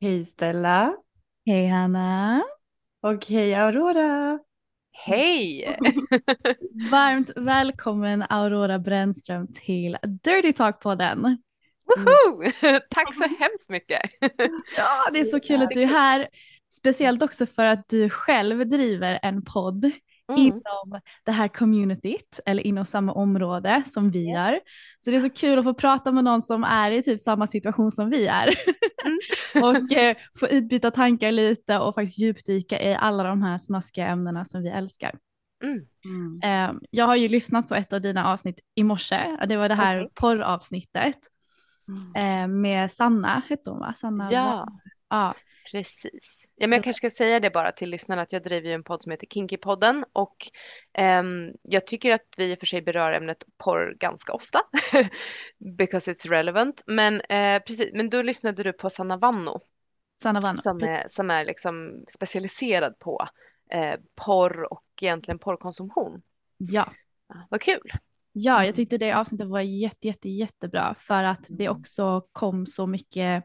Hej Stella. Hej Hanna. Och hej Aurora. Hej! Varmt välkommen Aurora Brännström till Dirty Talk-podden. Woho! Tack så hemskt mycket. Ja, det är så kul att du är här. Speciellt också för att du själv driver en podd Mm. inom det här communityt eller inom samma område som vi gör. Så det är så kul att få prata med någon som är i typ samma situation som vi är. och eh, få utbyta tankar lite och faktiskt djupdyka i alla de här smaskiga ämnena som vi älskar. Mm. Eh, jag har ju lyssnat på ett av dina avsnitt i morse. och Det var det här Okej. porravsnittet eh, med Sanna, hette hon va? Sanna Ja. Ja. Precis. Ja, men jag kanske ska säga det bara till lyssnarna att jag driver ju en podd som heter Kinky-podden och ehm, jag tycker att vi i och för sig berör ämnet porr ganska ofta because it's relevant. Men eh, precis, men då lyssnade du på Sanna Vanno Sanna Vanno. som är, som är liksom specialiserad på eh, porr och egentligen porrkonsumtion. Ja. Ja, vad kul. Ja, jag tyckte det avsnittet var jätte, jätte, jättebra för att det också kom så mycket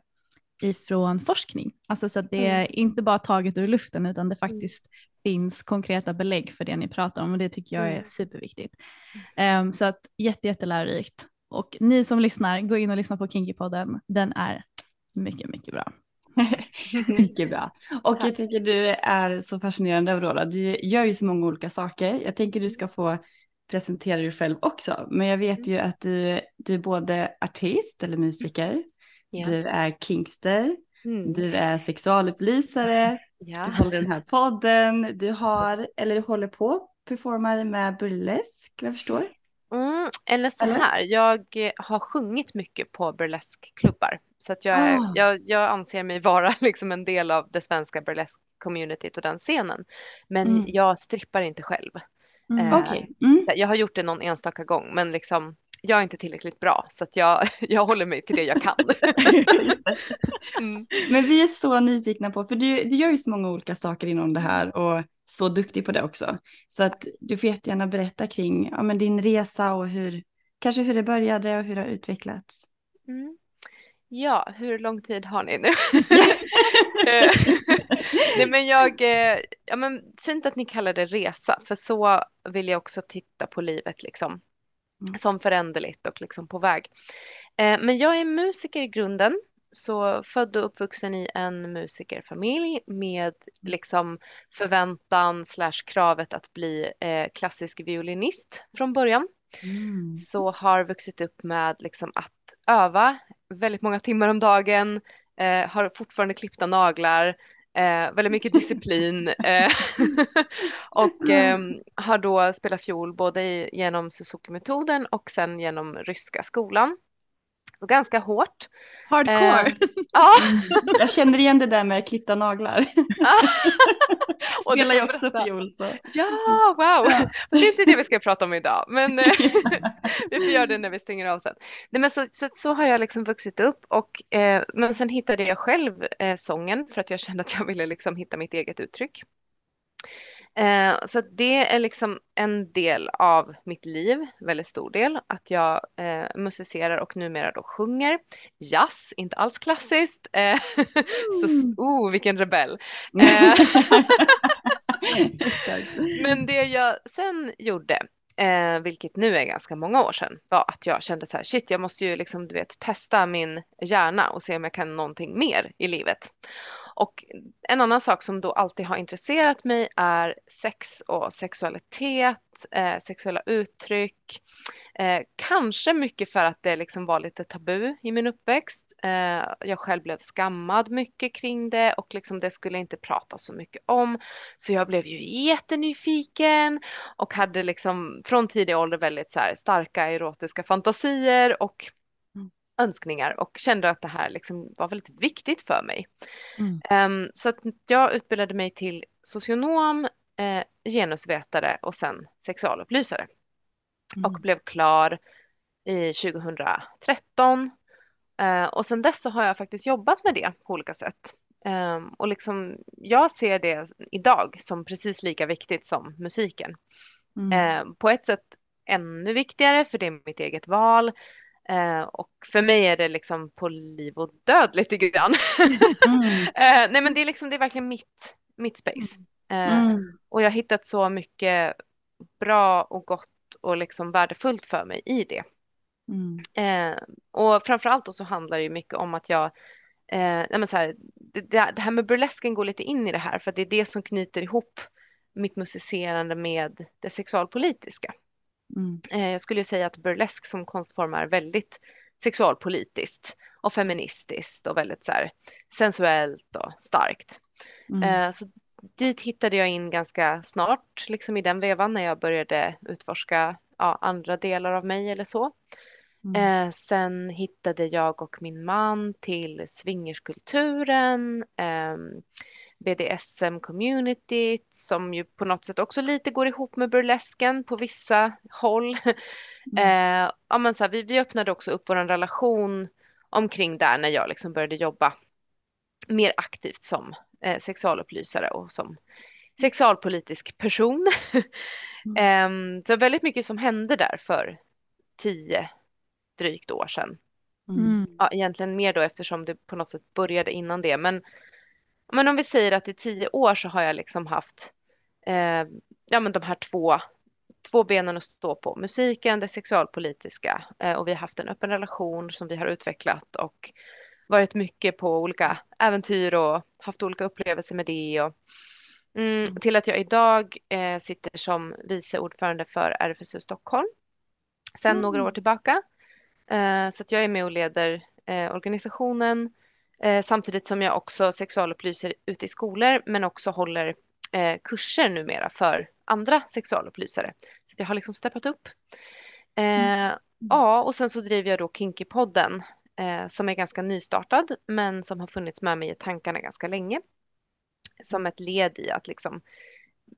ifrån forskning. Alltså så att det är inte bara taget ur luften utan det faktiskt finns konkreta belägg för det ni pratar om och det tycker jag är Mm. superviktigt. Ehm, så att jätte, jättelärorikt. Och ni som lyssnar, gå in och lyssna på Kinky-podden. Den är mycket, mycket bra. Mycket bra. Och jag tycker du är så fascinerande Aurora. Du gör ju så många olika saker. Jag tänker du ska få presentera dig själv också. Men jag vet ju att du, du är både artist eller musiker. Ja. Du är kinkster. Mm. Du är sexualupplysare. Ja. Du håller den här podden. Du har, eller du håller på, performar med burlesk, vad jag förstår. Mm, eller så här, jag eh, har sjungit mycket på burleskklubbar. Så att jag, är, Ah. jag, jag anser mig vara liksom en del av det svenska burlesk-communityt och den scenen. Men Mm. jag strippar inte själv. Mm. Eh, Okej. Mm. Jag har gjort det någon enstaka gång, men liksom, jag är inte tillräckligt bra. Så att jag, jag håller mig till det jag kan. Mm. Men vi är så nyfikna på, för du, du gör ju så många olika saker inom det här och så duktig på det också. Så att du får jättegärna berätta kring ja, men din resa och hur, kanske hur det började och hur det har utvecklats. Mm. Ja, hur lång tid har ni nu? Eh, Nej men jag, eh, ja men fint att ni kallar det resa, för så vill jag också titta på livet liksom. Mm. Som föränderligt och liksom på väg. Eh, Men jag är musiker i grunden, så född och uppvuxen i en musikerfamilj med liksom förväntan slash kravet att bli eh, klassisk violinist från början. Så har vuxit upp med liksom att öva väldigt många timmar om dagen, eh, har fortfarande klippta naglar, eh, väldigt mycket disciplin eh, och eh, har då spelat fiol både genom Suzuki-metoden och sen genom ryska skolan och ganska hårt. Hardcore. Eh, ja. Jag känner igen det där med att klitta naglar. Och Spelar jag också fiol så. Ja, wow! Fast det är inte det vi ska prata om idag, men eh, vi får göra det när vi stänger av sen. Nej, men så, så, så har jag liksom vuxit upp och eh, men sen hittade jag själv eh, sången för att jag kände att jag ville liksom hitta mitt eget uttryck. Eh, så det är liksom en del av mitt liv, väldigt stor del, att jag eh, musicerar och numera då sjunger jazz, inte alls klassiskt. Eh, så, oh, vilken rebell. Eh, men det jag sen gjorde, eh, vilket nu är ganska många år sedan, var att jag kände så här, shit, jag måste ju liksom, du vet, testa min hjärna och se om jag kan någonting mer i livet. Och en annan sak som då alltid har intresserat mig är sex och sexualitet, eh, sexuella uttryck. Eh, kanske mycket för att det liksom var lite tabu i min uppväxt. Eh, jag själv blev skammad mycket kring det och liksom det skulle inte prata så mycket om. Så jag blev ju jättenyfiken och hade liksom från tidig ålder väldigt så här starka erotiska fantasier och önskningar och kände att det här liksom var väldigt viktigt för mig. Mm. Ehm, så att jag utbildade mig till socionom, eh, genusvetare och sen sexualupplysare och blev klar i 2013. Eh, och sen dess så har jag faktiskt jobbat med det på olika sätt. Ehm, och liksom, jag ser det idag som precis lika viktigt som musiken. Mm. Eh, på ett sätt ännu viktigare för det är mitt eget val. Eh, och för mig är det liksom på liv och död lite grann. eh, nej men det är liksom, det är verkligen mitt, mitt space. Eh, Mm. Och jag har hittat så mycket bra och gott och liksom värdefullt för mig i det. Mm. Eh, och framförallt då så handlar det ju mycket om att jag, eh, nej men så här, det, det det här med burlesken går lite in i det här för att det är det som knyter ihop mitt musicerande med det sexualpolitiska. Mm. Eh, jag skulle säga att burlesk som konstform är väldigt sexualpolitiskt och feministiskt och väldigt så här, sensuellt och starkt. Mm. Eh, så dit hittade jag in ganska snart, liksom i den vevan när jag började utforska ja, andra delar av mig eller så. Mm. Eh, sen hittade jag och min man till swingerskulturen, ehm, BDSM-communityt som ju på något sätt också lite går ihop med burlesken på vissa håll. Eh, ja, men så här, vi, vi öppnade också upp vår relation omkring där när jag liksom började jobba mer aktivt som eh, sexualupplysare och som sexualpolitisk person. Ehm, så väldigt mycket som hände där för tio drygt år sedan. Mm. Ja, egentligen mer då eftersom det på något sätt började innan det. Men, men om vi säger att i tio år så har jag liksom haft eh, ja, men de här två, två benen att stå på. Musiken, det sexualpolitiska eh, och vi har haft en öppen relation som vi har utvecklat och varit mycket på olika äventyr och haft olika upplevelser med det. Och, mm, till att jag idag eh, sitter som vice ordförande för RFSU Stockholm sedan några år tillbaka. Eh, så att jag är med och leder eh, organisationen samtidigt som jag också sexualupplyser ute i skolor men också håller eh, kurser numera för andra sexualupplysare. Så jag har liksom steppat upp. Eh, Ja, och sen så driver jag då Kinky-podden eh, som är ganska nystartad men som har funnits med mig i tankarna ganska länge. Som ett led i att liksom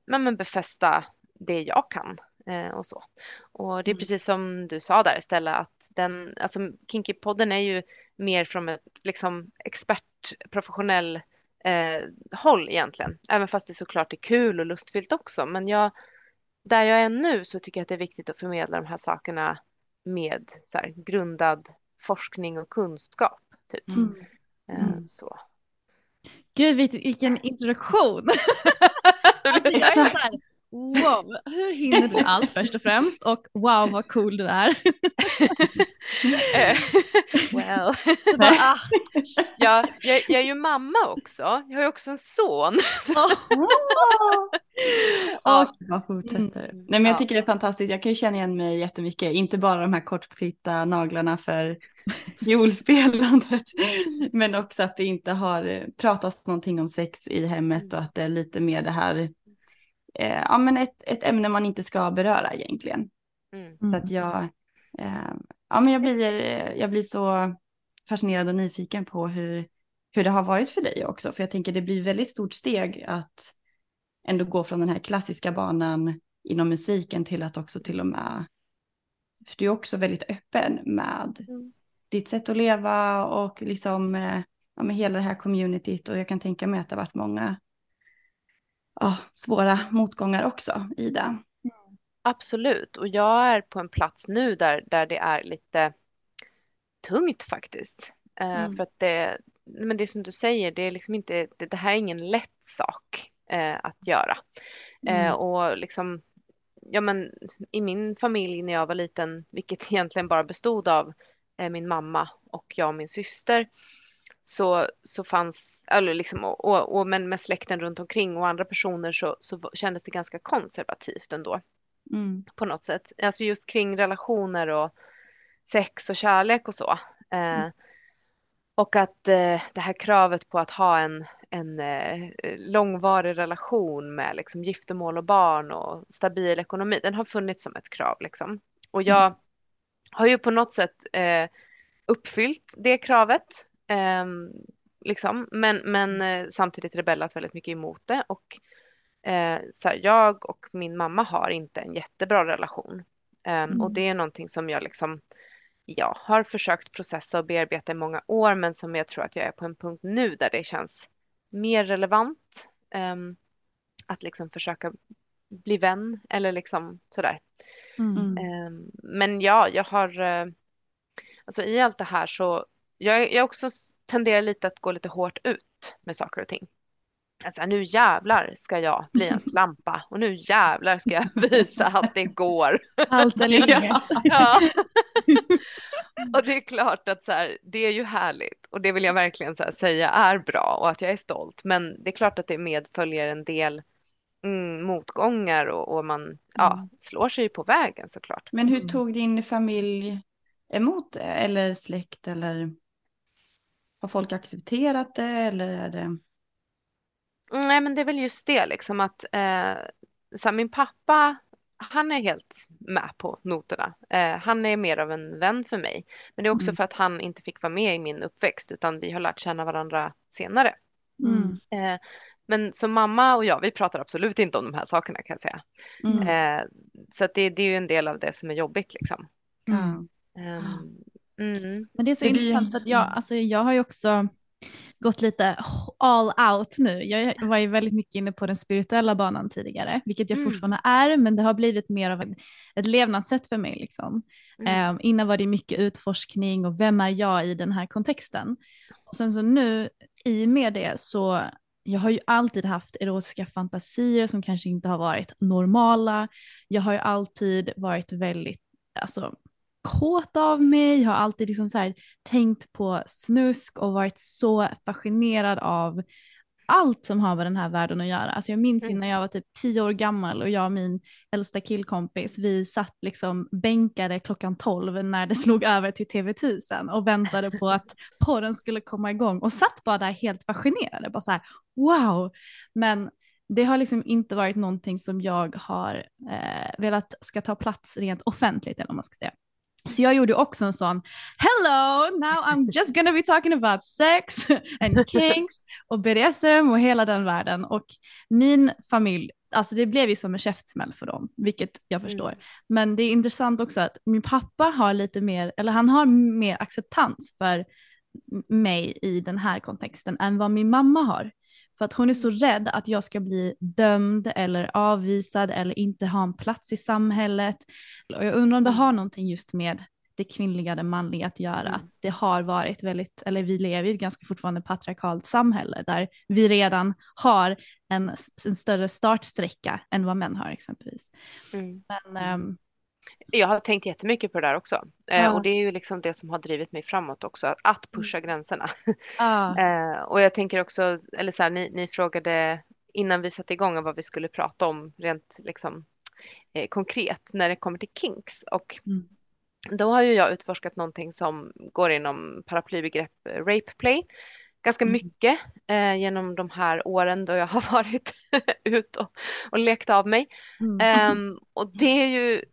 men, men befästa det jag kan eh, och så. Och det är precis som du sa där Stella att den, alltså Kinky-podden är ju mer från ett liksom expertprofessionell eh, håll egentligen. Även fast det såklart är kul och lustfyllt också. Men jag, där jag är nu så tycker jag att det är viktigt att förmedla de här sakerna med så här, grundad forskning och kunskap. Typ. Mm. Eh, så. Gud vilken introduktion. Alltså, jag är så här, wow, hur hinner du allt först och främst och wow vad cool du är. Well. Bara, ah, jag, jag, jag är ju mamma också. Jag har ju också en son. Och man fortsätter. Nej men jag Ja. tycker det är fantastiskt. Jag kan ju känna igen mig jättemycket. Inte bara de här kortklippta naglarna för fiolspelandet. men också att det inte har pratats någonting om sex i hemmet och att det är lite mer det här. Eh, ja men ett, ett ämne man inte ska beröra egentligen. Mm. Så att jag, eh, ja, men jag, blir, jag blir så fascinerad och nyfiken på hur, hur det har varit för dig också. För jag tänker det blir väldigt stort steg att ändå gå från den här klassiska banan inom musiken till att också till och med, för du är också väldigt öppen med mm. ditt sätt att leva och liksom eh, ja, med hela det här communityt och jag kan tänka mig att det har varit många ja, svåra motgångar också i det. Absolut, och jag är på en plats nu där, där det är lite tungt faktiskt. Eh, mm. För att det, men det som du säger, det är liksom inte, det, det här är ingen lätt sak eh, att göra. Eh, mm. och liksom, ja men i min familj när jag var liten, vilket egentligen bara bestod av min mamma och jag och min syster, så, så fanns, eller liksom, och, och, och, men med släkten runt omkring och andra personer så, så kändes det ganska konservativt ändå. Mm. På något sätt. Alltså just kring relationer och sex och kärlek och så. Eh, mm. Och att eh, det här kravet på att ha en, en eh, långvarig relation med liksom, giftermål och barn och stabil ekonomi, den har funnits som ett krav. Liksom. Och jag mm. har ju på något sätt eh, uppfyllt det kravet. Ehm, liksom. Men, men eh, samtidigt rebellat väldigt mycket emot det. Och eh, så här, jag och min mamma har inte en jättebra relation. Ehm, mm. Och det är någonting som jag liksom ja, har försökt processa och bearbeta i många år men som jag tror att jag är på en punkt nu där det känns mer relevant um, att liksom försöka bli vän eller liksom sådär. Mm. Um, men ja, jag har, uh, alltså i allt det här så, jag, jag också tenderar lite att gå lite hårt ut med saker och ting. Alltså, nu jävlar ska jag bli en lampa och nu jävlar ska jag visa att det går. Allt eller inget. ja. och det är klart att så här, det är ju härligt och det vill jag verkligen så här, säga är bra och att jag är stolt. Men det är klart att det medföljer en del mm, motgångar och, och man mm. ja, slår sig på vägen såklart. Men hur tog din familj emot det eller släkt eller har folk accepterat det eller är det? Nej, men det är väl just det liksom att eh, så här, min pappa, han är helt med på noterna. Eh, han är mer av en vän för mig. Men det är också mm. för att han inte fick vara med i min uppväxt utan vi har lärt känna varandra senare. Mm. Eh, men som mamma och jag, vi pratar absolut inte om de här sakerna kan jag säga. Mm. Eh, så att det, det, är ju en del av det som är jobbigt liksom. Um, men det är så det intressant för att jag, alltså, jag har ju också gått lite all out nu. Jag var ju väldigt mycket inne på den spirituella banan tidigare, vilket jag mm. fortfarande är, men det har blivit mer av ett levnadssätt för mig. Liksom. Mm. Um, innan var det mycket utforskning och vem är jag i den här kontexten? Och sen så nu i och med det så jag har ju alltid haft erotiska fantasier som kanske inte har varit normala. Jag har ju alltid varit väldigt, alltså kåt av mig, har alltid liksom så här, tänkt på snusk och varit så fascinerad av allt som har med den här världen att göra. Alltså jag minns ju mm. när jag var typ tio år gammal och jag och min äldsta killkompis, vi satt liksom bänkade klockan tolv när det slog över till TV1000 och väntade på att porren skulle komma igång och satt bara där helt fascinerade, bara så här wow. Men det har liksom inte varit någonting som jag har eh, velat ska ta plats rent offentligt eller vad man ska säga. Så jag gjorde också en sån, hello, now I'm just gonna be talking about sex and kinks och BDSM och hela den världen. Och min familj, alltså det blev ju som en käftsmäll för dem, vilket jag förstår. Mm. Men det är intressant också att min pappa har lite mer, eller han har mer acceptans för mig i den här kontexten än vad min mamma har. För att hon är så rädd att jag ska bli dömd eller avvisad eller inte ha en plats i samhället. Och jag undrar om det har någonting just med det kvinnliga, det manliga att göra. Mm. Att det har varit väldigt, eller vi lever i ett ganska fortfarande patriarkalt samhälle där vi redan har en, en större startsträcka än vad män har exempelvis. Mm. Men um, jag har tänkt jättemycket på det där också. Eh, ja. och det är ju liksom det som har drivit mig framåt också, att pusha mm. gränserna. Ja. eh, och jag tänker också, eller så här, ni, ni, frågade innan vi satte igång vad vi skulle prata om rent liksom, eh, konkret när det kommer till kinks. Och mm. då har ju jag utforskat någonting som går inom paraplybegrepp rape play ganska mm. mycket eh, genom de här åren då jag har varit ute och, och lekt av mig. Mm. Um, och det är ju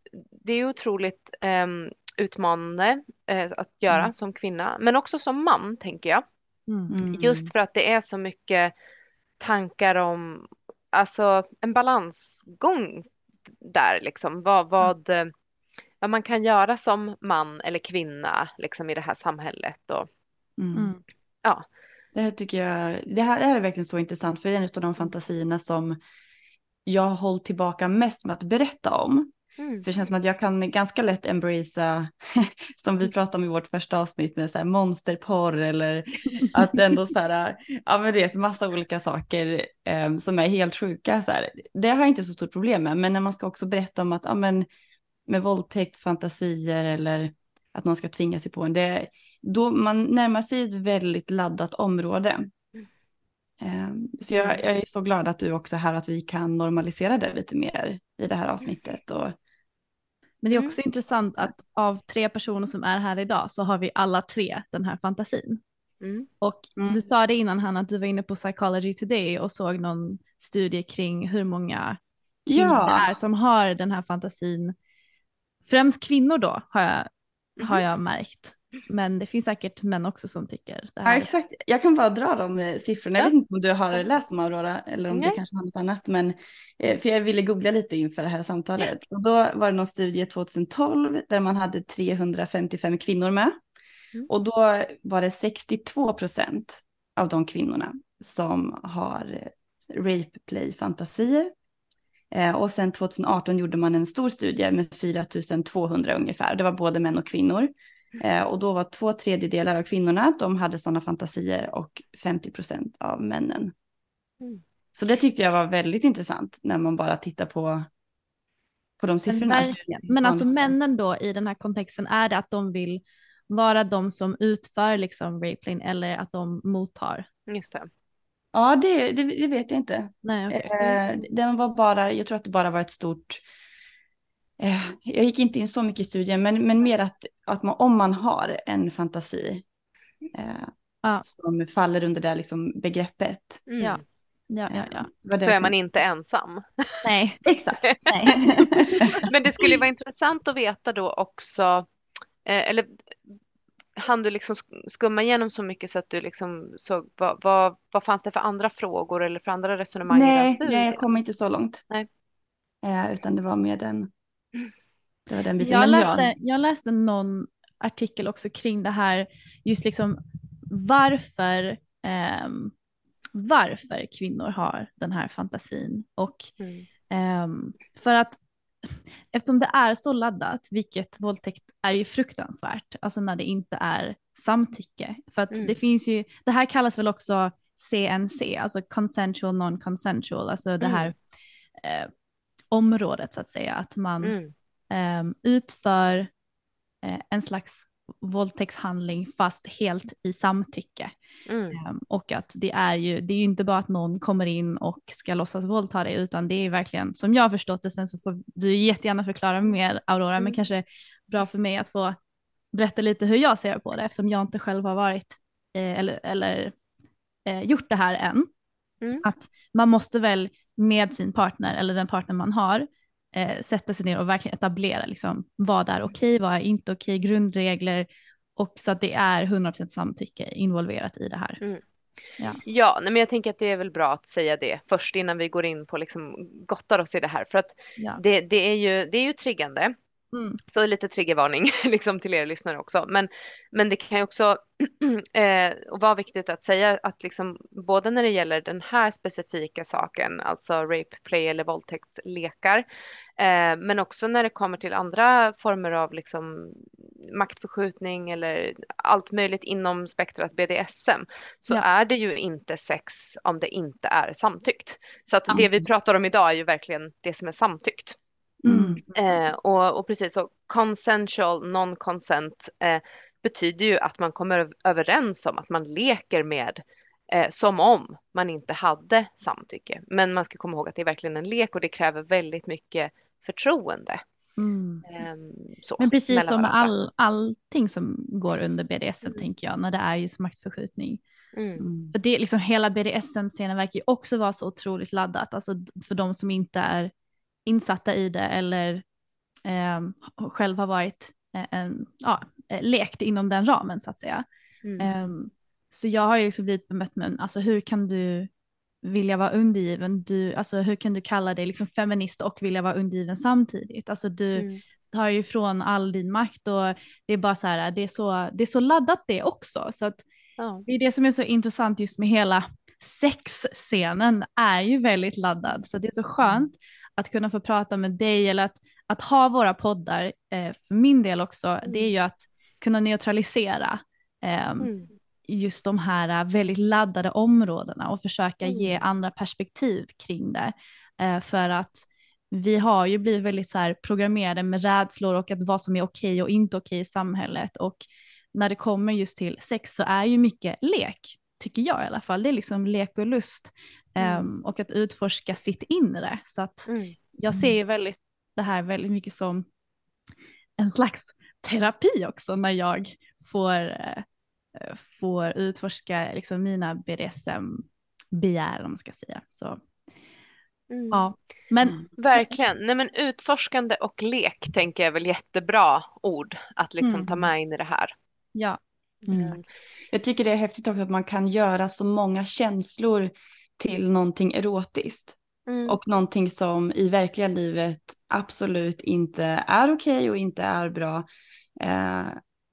det är otroligt um, utmanande eh, att göra Mm. som kvinna, men också som man tänker jag. Mm. Just för att det är så mycket tankar om, alltså en balansgång där liksom, vad, vad, eh, vad man kan göra som man eller kvinna liksom i det här samhället och Mm. Mm. ja. Det här tycker jag, det här, det här är verkligen så intressant för det är en av de fantasierna som jag har hållit tillbaka mest med att berätta om. Mm. För det känns som att jag kan ganska lätt embracea, som vi pratade om i vårt första avsnitt med så här monsterporr eller att ändå så här, ja men det är massa olika saker eh, som är helt sjuka så här. Det har jag inte så stort problem med, men när man ska också berätta om att, ja men med våldtäktsfantasier eller att någon ska tvinga sig på en, det, då man närmar sig ett väldigt laddat område. Eh, Så jag, jag är så glad att du också är här, att vi kan normalisera det lite mer i det här avsnittet. Och, Men det är Mm. också intressant att av tre personer som är här idag så har vi alla tre den här fantasin. Mm. Och Mm. du sa det innan Hanna att du var inne på Psychology Today och såg någon studie kring hur många kvinnor Ja. är som har den här fantasin. Främst kvinnor då har jag, har Mhm. jag märkt. Men det finns säkert män också som tycker det Ja, här. exakt. Jag kan bara dra de eh, siffrorna. Jag Ja. vet inte om du har läst dem Aurora eller om Nej. du kanske har något annat. Men, eh, för jag ville googla lite inför det här samtalet. Och då var det någon studie 2012 där man hade 355 kvinnor med. Mm. Och då var det 62 procent av de kvinnorna som har eh, rape play fantasier. Och sen 2018 gjorde man en stor studie med 4200 ungefär. Det var både män och kvinnor. Eh, och då var två tredjedelar av kvinnorna, de hade sådana fantasier och 50 procent av männen. Mm. Så det tyckte jag var väldigt intressant när man bara tittar på, på de Men, siffrorna. verkligen. Men alltså männen då i den här kontexten, är det att de vill vara de som utför liksom rapeline eller att de mottar? Just det. Ja, det, det, det vet jag inte. Nej, okej. Eh, den var bara, jag tror att det bara var ett stort, jag gick inte in så mycket i studien, men, men mer att, att man, om man har en fantasi eh, Ja. som faller under det liksom begreppet. Mm. Ja. Ja, ja, ja. Det Så är man inte ensam. Nej. Exakt. Nej. Men det skulle vara intressant att veta då också, eh, eller hann du liksom sk- skumma igenom så mycket så att du liksom såg vad, vad, vad fanns det för andra frågor eller för andra resonemang i nej, nej, jag kom inte så långt. Nej. Eh, utan det var mer den, det var den biten. Jag läste, jag läste någon artikel också kring det här, just liksom varför, ehm, varför kvinnor har den här fantasin. Och Mm. ehm, för att eftersom det är så laddat, vilket våldtäkt är ju fruktansvärt, alltså när det inte är samtycke. För att Mm. det finns ju, det här kallas väl också CNC, alltså consensual non-consensual, alltså det Mm. här eh, området så att säga, att man Mm. um, utför eh, en slags våldtäktshandling fast helt i samtycke. Mm. Ehm, och att det är ju, det är ju inte bara att någon kommer in och ska låtsas våldta dig utan det är verkligen, som jag har förstått det, sen så får du jättegärna förklara mer Aurora, men Mm. kanske bra för mig att få berätta lite hur jag ser på det eftersom jag inte själv har varit eh, eller, eller eh, gjort det här än. Mm. Att man måste väl med sin partner eller den partner man har eh, sätta sig ner och verkligen etablera liksom, vad är okej, vad är inte okej, grundregler och så att det är 100% samtycke involverat i det här. Mm. Ja. Ja, men jag tänker att det är väl bra att säga det först innan vi går in på liksom gottar oss i det här. För att Ja. det, det, är ju, det är ju triggande. Mm. Så lite triggervarning liksom till er lyssnare också. Men, men det kan ju också eh, vara viktigt att säga att liksom, både när det gäller den här specifika saken, alltså rape play eller våldtäktslekar, eh, men också när det kommer till andra former av liksom, maktförskjutning eller allt möjligt inom spektrat BDSM, så Ja. är det ju inte sex om det inte är samtyckt. Så att det vi pratar om idag är ju verkligen det som är samtyckt. Mm. Eh, och, och precis så consensual, non-consent eh, betyder ju att man kommer öv- överens om att man leker med eh, som om man inte hade samtycke. Men man ska komma ihåg att det är verkligen en lek och det kräver väldigt mycket förtroende. Mm. ehm, så, Men precis som med all, allting som går under BDSM Mm. tänker jag, när det är just maktförskjutning. Mm. Mm. För det, liksom, hela BDSM-scenen verkar ju också vara så otroligt laddat, alltså för de som inte är insatta i det eller eh, själv har varit en, ja, lekt inom den ramen så att säga. Mm. Um, så jag har ju liksom blivit bemött med, alltså hur kan du vilja vara undergiven, du, alltså hur kan du kalla dig liksom feminist och vilja vara undergiven samtidigt? Alltså du Mm. tar ju ifrån all din makt och det är bara så här, det är så, det är så laddat det också. Så att Ja. det är det som är så intressant just med hela sexscenen är ju väldigt laddad. Så det är så skönt att kunna få prata med dig eller att, att ha våra poddar, eh, för min del också, det är ju att kunna neutralisera ehm, Mm. just de här äh, väldigt laddade områdena och försöka ge Mm. andra perspektiv kring det. Eh, för att vi har ju blivit väldigt så här programmerade med rädslor och att vad som är okej och inte okej i samhället. Och när det kommer just till sex så är ju mycket lek, tycker jag i alla fall. Det är liksom lek och lust Mm. ehm, och att utforska sitt inre. Så att Mm. jag ser ju väldigt det här väldigt mycket som en slags terapi också när jag får, eh, får utforska liksom mina BDSM-begär om man ska säga. Så Mm. ja, men Mm. Verkligen. Nej, men utforskande och lek tänker jag är väl jättebra ord att liksom Mm. ta med in i det här. ja, Exakt. Jag tycker det är häftigt också att man kan göra så många känslor till någonting erotiskt. Mm. Och någonting som i verkliga livet absolut inte är okej och inte är bra. Eh,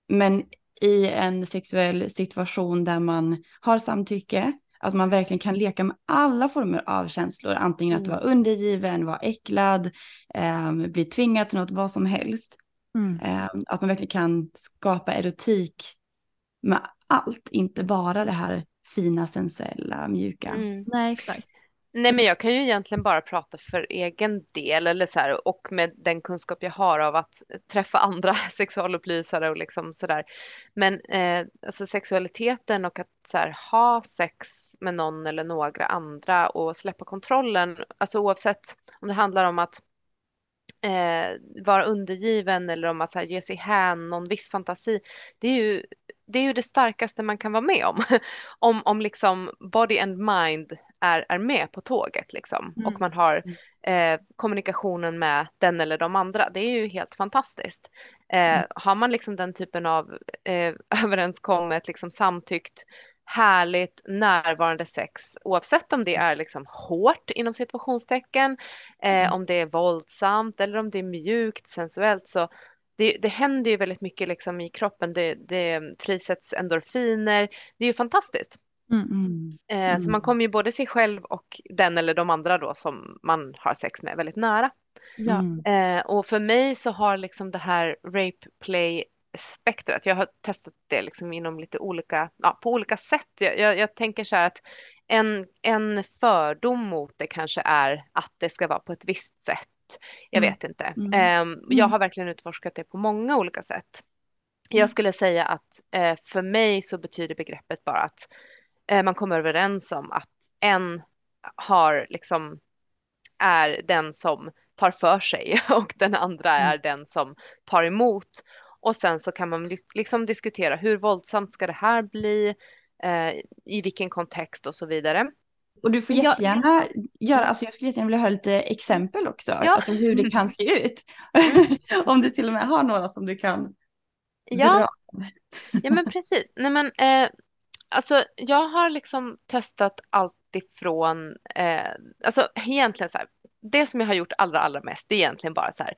men i en sexuell situation där man har samtycke, att man verkligen kan leka med alla former av känslor. Antingen att Mm. vara undergiven, vara äcklad, eh, bli tvingad till något, vad som helst. mm. Eh, att man verkligen kan skapa erotik med allt, inte bara det här fina, sensuella, mjuka. Mm. nej exakt. Nej, men jag kan ju egentligen bara prata för egen del eller så här, och med den kunskap jag har av att träffa andra sexualupplysare och liksom sådär. Men eh, alltså sexualiteten och att så här, ha sex med någon eller några andra och släppa kontrollen, alltså oavsett om det handlar om att eh, vara undergiven eller om att så här, ge sig hän någon viss fantasi. Det är ju det, är ju det starkaste man kan vara med om. om, om liksom body and mind är, är med på tåget liksom. Mm. Och man har eh, kommunikationen med den eller de andra. Det är ju helt fantastiskt. Eh, har man liksom den typen av eh, överenskommet, liksom samtyckt, härligt närvarande sex oavsett om det är liksom hårt inom situationstecken, eh, om det är våldsamt eller om det är mjukt, sensuellt så det, det händer ju väldigt mycket liksom i kroppen. Det, det frisätts endorfiner. Det är ju fantastiskt. Mm. Mm. Eh, Så Mm. man kommer ju både sig själv och den eller de andra då som man har sex med väldigt nära. Ja. Mm. Eh, och för mig så har liksom det här rape play spektrat, jag har testat det liksom inom lite olika, ja, på olika sätt. Jag, jag, jag tänker så här att en, en fördom mot det kanske är att det ska vara på ett visst sätt. Jag Mm. vet inte. Mm. Eh, jag har verkligen utforskat det på många olika sätt. Jag skulle säga att eh, för mig så betyder begreppet bara att eh, man kommer överens om att en har liksom är den som tar för sig och den andra är den som tar emot. Och sen så kan man liksom diskutera hur våldsamt ska det här bli, eh, i vilken kontext och så vidare. Och du får Jag- jättegärna göra, alltså jag skulle jättegärna vilja höra lite exempel också, Ja. alltså hur det kan se ut. Om du till och med har några som du kan Ja, dra. Ja men precis. Nej men eh, alltså jag har liksom testat allt ifrån, eh, alltså egentligen så här, det som jag har gjort allra allra mest det är egentligen bara så här,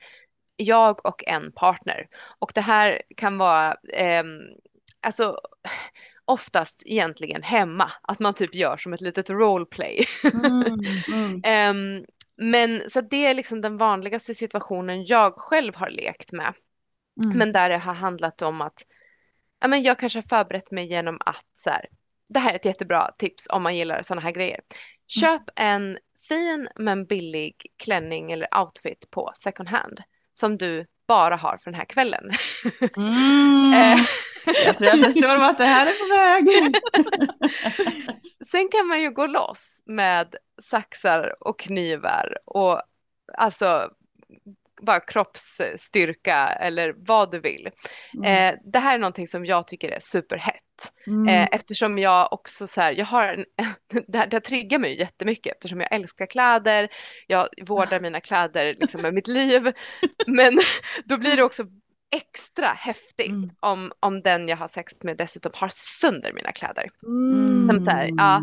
jag och en partner. Och det här kan vara, ehm, alltså oftast egentligen hemma, att man typ gör som ett litet roleplay. Mm. Mm. Ehm, men så det är liksom den vanligaste situationen jag själv har lekt med. Mm. Men där det har handlat om att ja, men jag kanske har förberett mig genom att så här, det här är ett jättebra tips om man gillar sådana här grejer. Köp en fin men billig klänning eller outfit på second hand som du bara har för den här kvällen. Mm. Eh, Jag tror jag förstår vart det här är på väg. Sen kan man ju gå loss med saxar och knivar och alltså bara kroppsstyrka eller vad du vill. Eh, det här är någonting som jag tycker är superhett. Mm. Eh, eftersom jag också så här, jag har en, det, här, det här triggar mig jättemycket eftersom jag älskar kläder, jag vårdar mina kläder liksom med mitt liv. Men då blir det också extra häftigt Mm. om, om den jag har sex med dessutom har sönder mina kläder. Mm. Som så här, ja.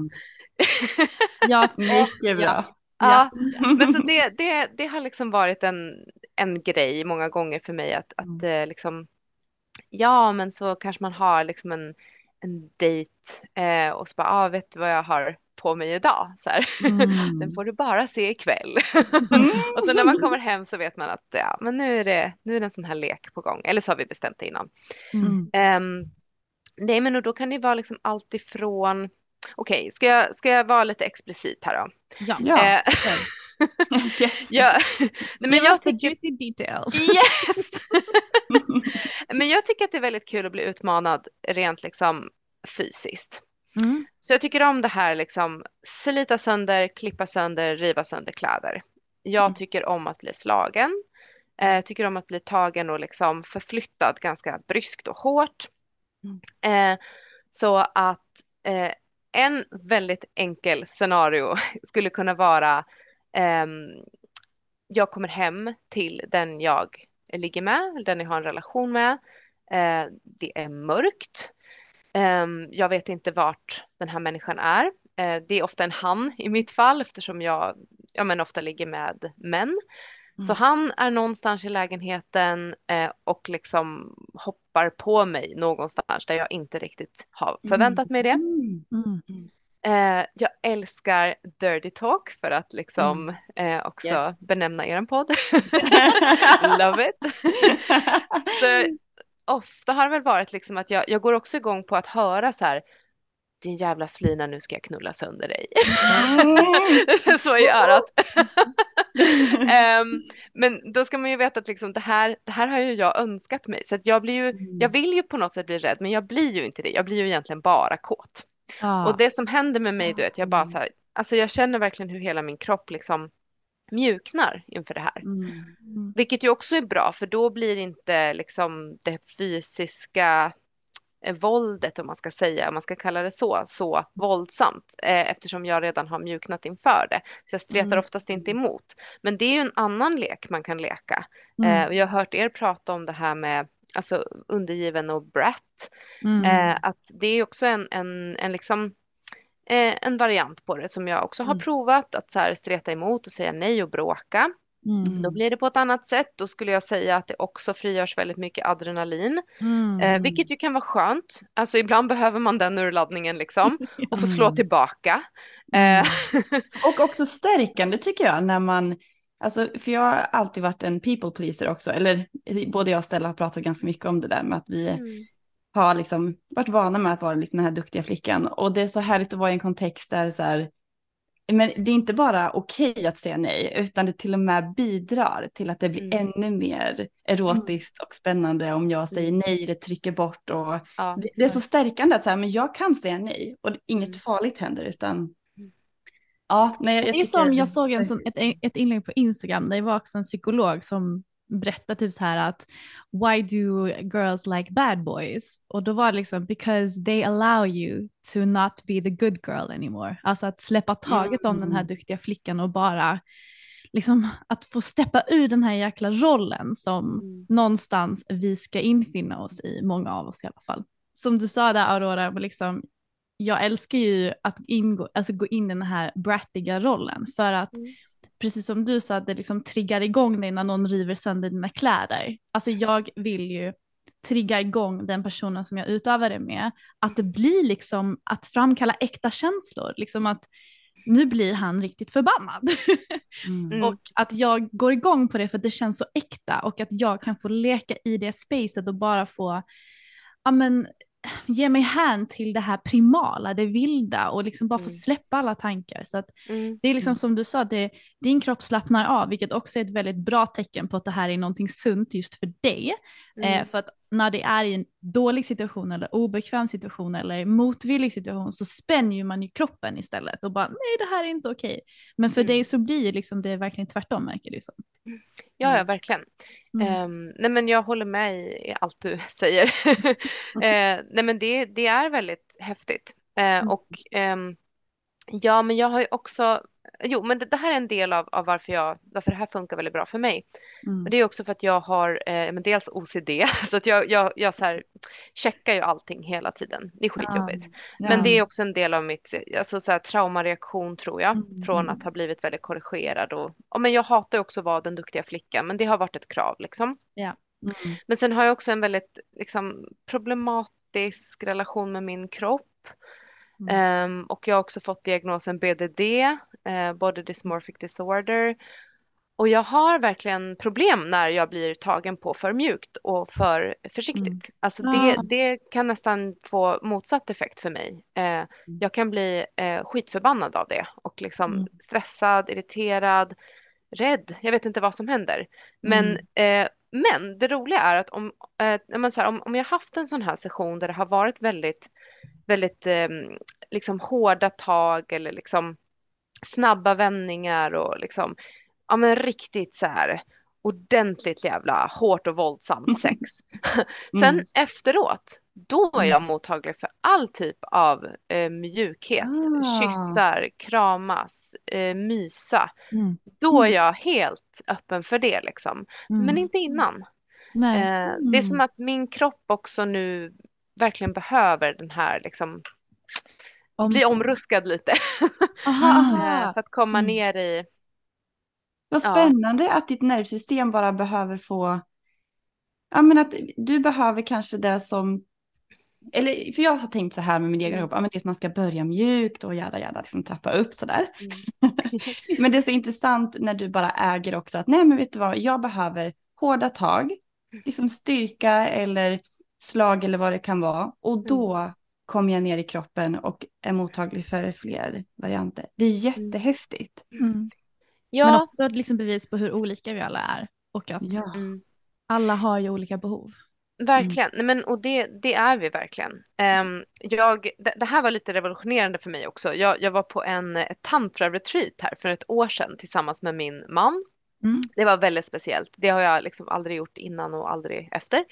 Ja, Mycket bra. Ja, men så det, det, det har liksom varit en, en grej många gånger för mig att, att eh, liksom, ja men så kanske man har liksom en, en dejt eh, och så bara, ah, vet du vad jag har på mig idag? Så här. Mm. Den får du bara se ikväll. och så när man kommer hem så vet man att ja, men nu är det, nu är det en sån här lek på gång. Eller så har vi bestämt det innan. Mm. Ehm, nej, men och då kan det vara liksom allt ifrån, okej, ska, jag, ska jag vara lite explicit här då? ja. Ja. Eh, Yes. ja, nej, men Give jag tycker, juicy details. yes! men jag tycker att det är väldigt kul att bli utmanad rent liksom fysiskt. Mm. Så jag tycker om det här liksom slita sönder, klippa sönder, riva sönder kläder. Jag Mm. tycker om att bli slagen. Eh, tycker om att bli tagen och liksom förflyttad ganska bryskt och hårt. Mm. Eh, så att eh, en väldigt enkel scenario skulle kunna vara ehm, jag kommer hem till den jag ligger med, den jag har en relation med. Eh, det är mörkt. Ehm, jag vet inte vart den här människan är. Eh, det är ofta en han i mitt fall eftersom jag ja, men ofta ligger med män. Så Mm. han är någonstans i lägenheten eh, och liksom hoppar på mig någonstans där jag inte riktigt har förväntat mig det. Mm. Mm. Eh, jag älskar dirty talk för att liksom eh, också Yes. benämna er podd. Love it. Så, ofta har det väl varit liksom att jag, jag går också igång på att höra så här din jävla slyna nu ska jag knulla sönder dig. så i örat. Ehm, men då ska man ju veta att liksom det, här, det här har ju jag önskat mig. Så jag, blir ju, jag vill ju på något sätt bli rädd men jag blir ju inte det. Jag blir ju egentligen bara kåt. Och det som händer med mig, du vet, jag bara så här, alltså jag känner verkligen hur hela min kropp liksom mjuknar inför det här. Mm. Vilket ju också är bra, för då blir inte liksom det fysiska eh, våldet, om man ska säga, om man ska kalla det så, så våldsamt eh, eftersom jag redan har mjuknat inför det. Så jag stretar Mm. oftast inte emot. Men det är ju en annan lek man kan leka. Mm. Eh, och jag har hört er prata om det här med alltså undergiven och brat. Mm. Eh, att det är också en, en, en, liksom, eh, en variant på det som jag också har Mm. provat att så här streta emot och säga nej och bråka. Mm. Då blir det på ett annat sätt. Då skulle jag säga att det också frigörs väldigt mycket adrenalin, Mm. eh, vilket ju kan vara skönt. Alltså ibland behöver man den urladdningen liksom och få slå Mm. tillbaka. Eh, Och också stärkande tycker jag när man, alltså för jag har alltid varit en people pleaser också, eller både jag och Stella har pratat ganska mycket om det där med att vi mm, har liksom varit vana med att vara liksom den här duktiga flickan. Och det är så härligt att vara i en kontext där så här, men det är inte bara okej att säga nej, utan det till och med bidrar till att det blir Mm. ännu mer erotiskt och spännande om jag säger nej, det trycker bort och ja. det, det är så stärkande att så här, men jag kan säga nej och inget Mm. farligt händer utan ja, nej, jag, Det är tycker- som jag såg en sån, ett, ett inlägg på Instagram, det var också en psykolog som berättade typ så här att why do girls like bad boys? Och då var det liksom because they allow you to not be the good girl anymore. Alltså att släppa taget om den här Mm. duktiga flickan och bara liksom att få steppa ur den här jäkla rollen som Mm. någonstans vi ska infinna oss i, många av oss i alla fall. Som du sa där Aurora, liksom, jag älskar ju att ingå, alltså gå in i den här brattiga rollen för att Mm. precis som du sa, att det liksom triggar igång dig när någon river sönder dina kläder. Alltså jag vill ju trigga igång den personen som jag utövar det med, att det blir liksom att framkalla äkta känslor, liksom att nu blir han riktigt förbannad. Mm. Mm. Och att jag går igång på det för att det känns så äkta och att jag kan få leka i det spacet och bara få ja, men, ge mig hän till det här primala, det vilda och liksom bara få Mm. släppa alla tankar. Så att Mm. det är liksom som du sa, det, din kropp slappnar av, vilket också är ett väldigt bra tecken på att det här är någonting sunt just för dig. Eh, Mm. för att när det är i en dålig situation eller obekväm situation eller motvillig situation så spänner ju man ju kroppen istället och bara nej det här är inte okej. Men för Mm. dig så blir liksom det verkligen tvärtom märker du som. Ja, ja, verkligen. Mm. Ehm, nej, men jag håller med i allt du säger. eh, nej, men det, det är väldigt häftigt. Mm. och ehm, Ja, men jag har ju också, jo, men det, det här är en del av, av varför, jag, varför det här funkar väldigt bra för mig. Mm. Och det är också för att jag har eh, men dels OCD, så att jag, jag, jag så här, checkar ju allting hela tiden. Det är skitjobbigt. Ja. Men det är också en del av mitt alltså så här, traumareaktion tror jag, Mm. från att ha blivit väldigt korrigerad. Och, och, men jag hatar också att vara den duktiga flickan, men det har varit ett krav liksom. Mm. Men sen har jag också en väldigt liksom, problematisk relation med min kropp. Mm. Ehm, och jag har också fått diagnosen BDD, eh, Body Dysmorphic Disorder. Och jag har verkligen problem när jag blir tagen på för mjukt och för försiktigt. Mm. Alltså det, det kan nästan få motsatt effekt för mig. Eh, jag kan bli eh, skitförbannad av det och liksom Mm. stressad, irriterad, rädd. Jag vet inte vad som händer. Men, Mm. eh, men det roliga är att om, eh, menar så här, om, om jag haft en sån här session där det har varit väldigt, väldigt eh, liksom hårda tag eller liksom snabba vändningar och liksom, ja men riktigt så här ordentligt jävla hårt och våldsamt sex. Sen Mm. efteråt, då är jag mottaglig för all typ av eh, mjukhet, Ah. kyssar, kramas, eh, mysa. Mm. Då är jag helt öppen för det liksom. Mm. Men inte innan. Nej. Eh, det är som att min kropp också nu verkligen behöver den här liksom, bli Omsorg. omruskad lite. Eh, för att komma Mm. ner i, Vad Ja. spännande att ditt nervsystem bara behöver få, ja men att du behöver kanske det som, eller för jag har tänkt så här med min egen Mm. kropp, ja men det är att man ska börja mjukt och jäda jäda, liksom trappa upp sådär. Mm. men det är så intressant när du bara äger också att nej men vet du vad, jag behöver hårda tag, liksom styrka eller slag eller vad det kan vara och då kommer jag ner i kroppen och är mottaglig för fler varianter. Det är jättehäftigt. Mm. Men ja, också ett liksom bevis på hur olika vi alla är och att Ja. mm. alla har ju olika behov. Verkligen, Nej, men, och det, det är vi verkligen. Ehm, jag, det, det här var lite revolutionerande för mig också. Jag, jag var på en tantra-retreat här för ett år sedan tillsammans med min man. Mm. Det var väldigt speciellt. Det har jag liksom aldrig gjort innan och aldrig efter.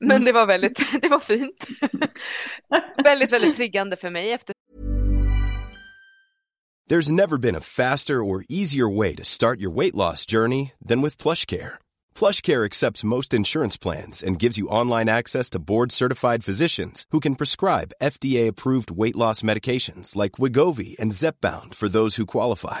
Men Mm. det var väldigt, det var fint. väldigt, väldigt triggande för mig efter There's never been a faster or easier way to start your weight loss journey than with PlushCare. PlushCare accepts most insurance plans and gives you online access to board-certified physicians who can prescribe FDA-approved weight loss medications like Wigovi and Zepbound for those who qualify.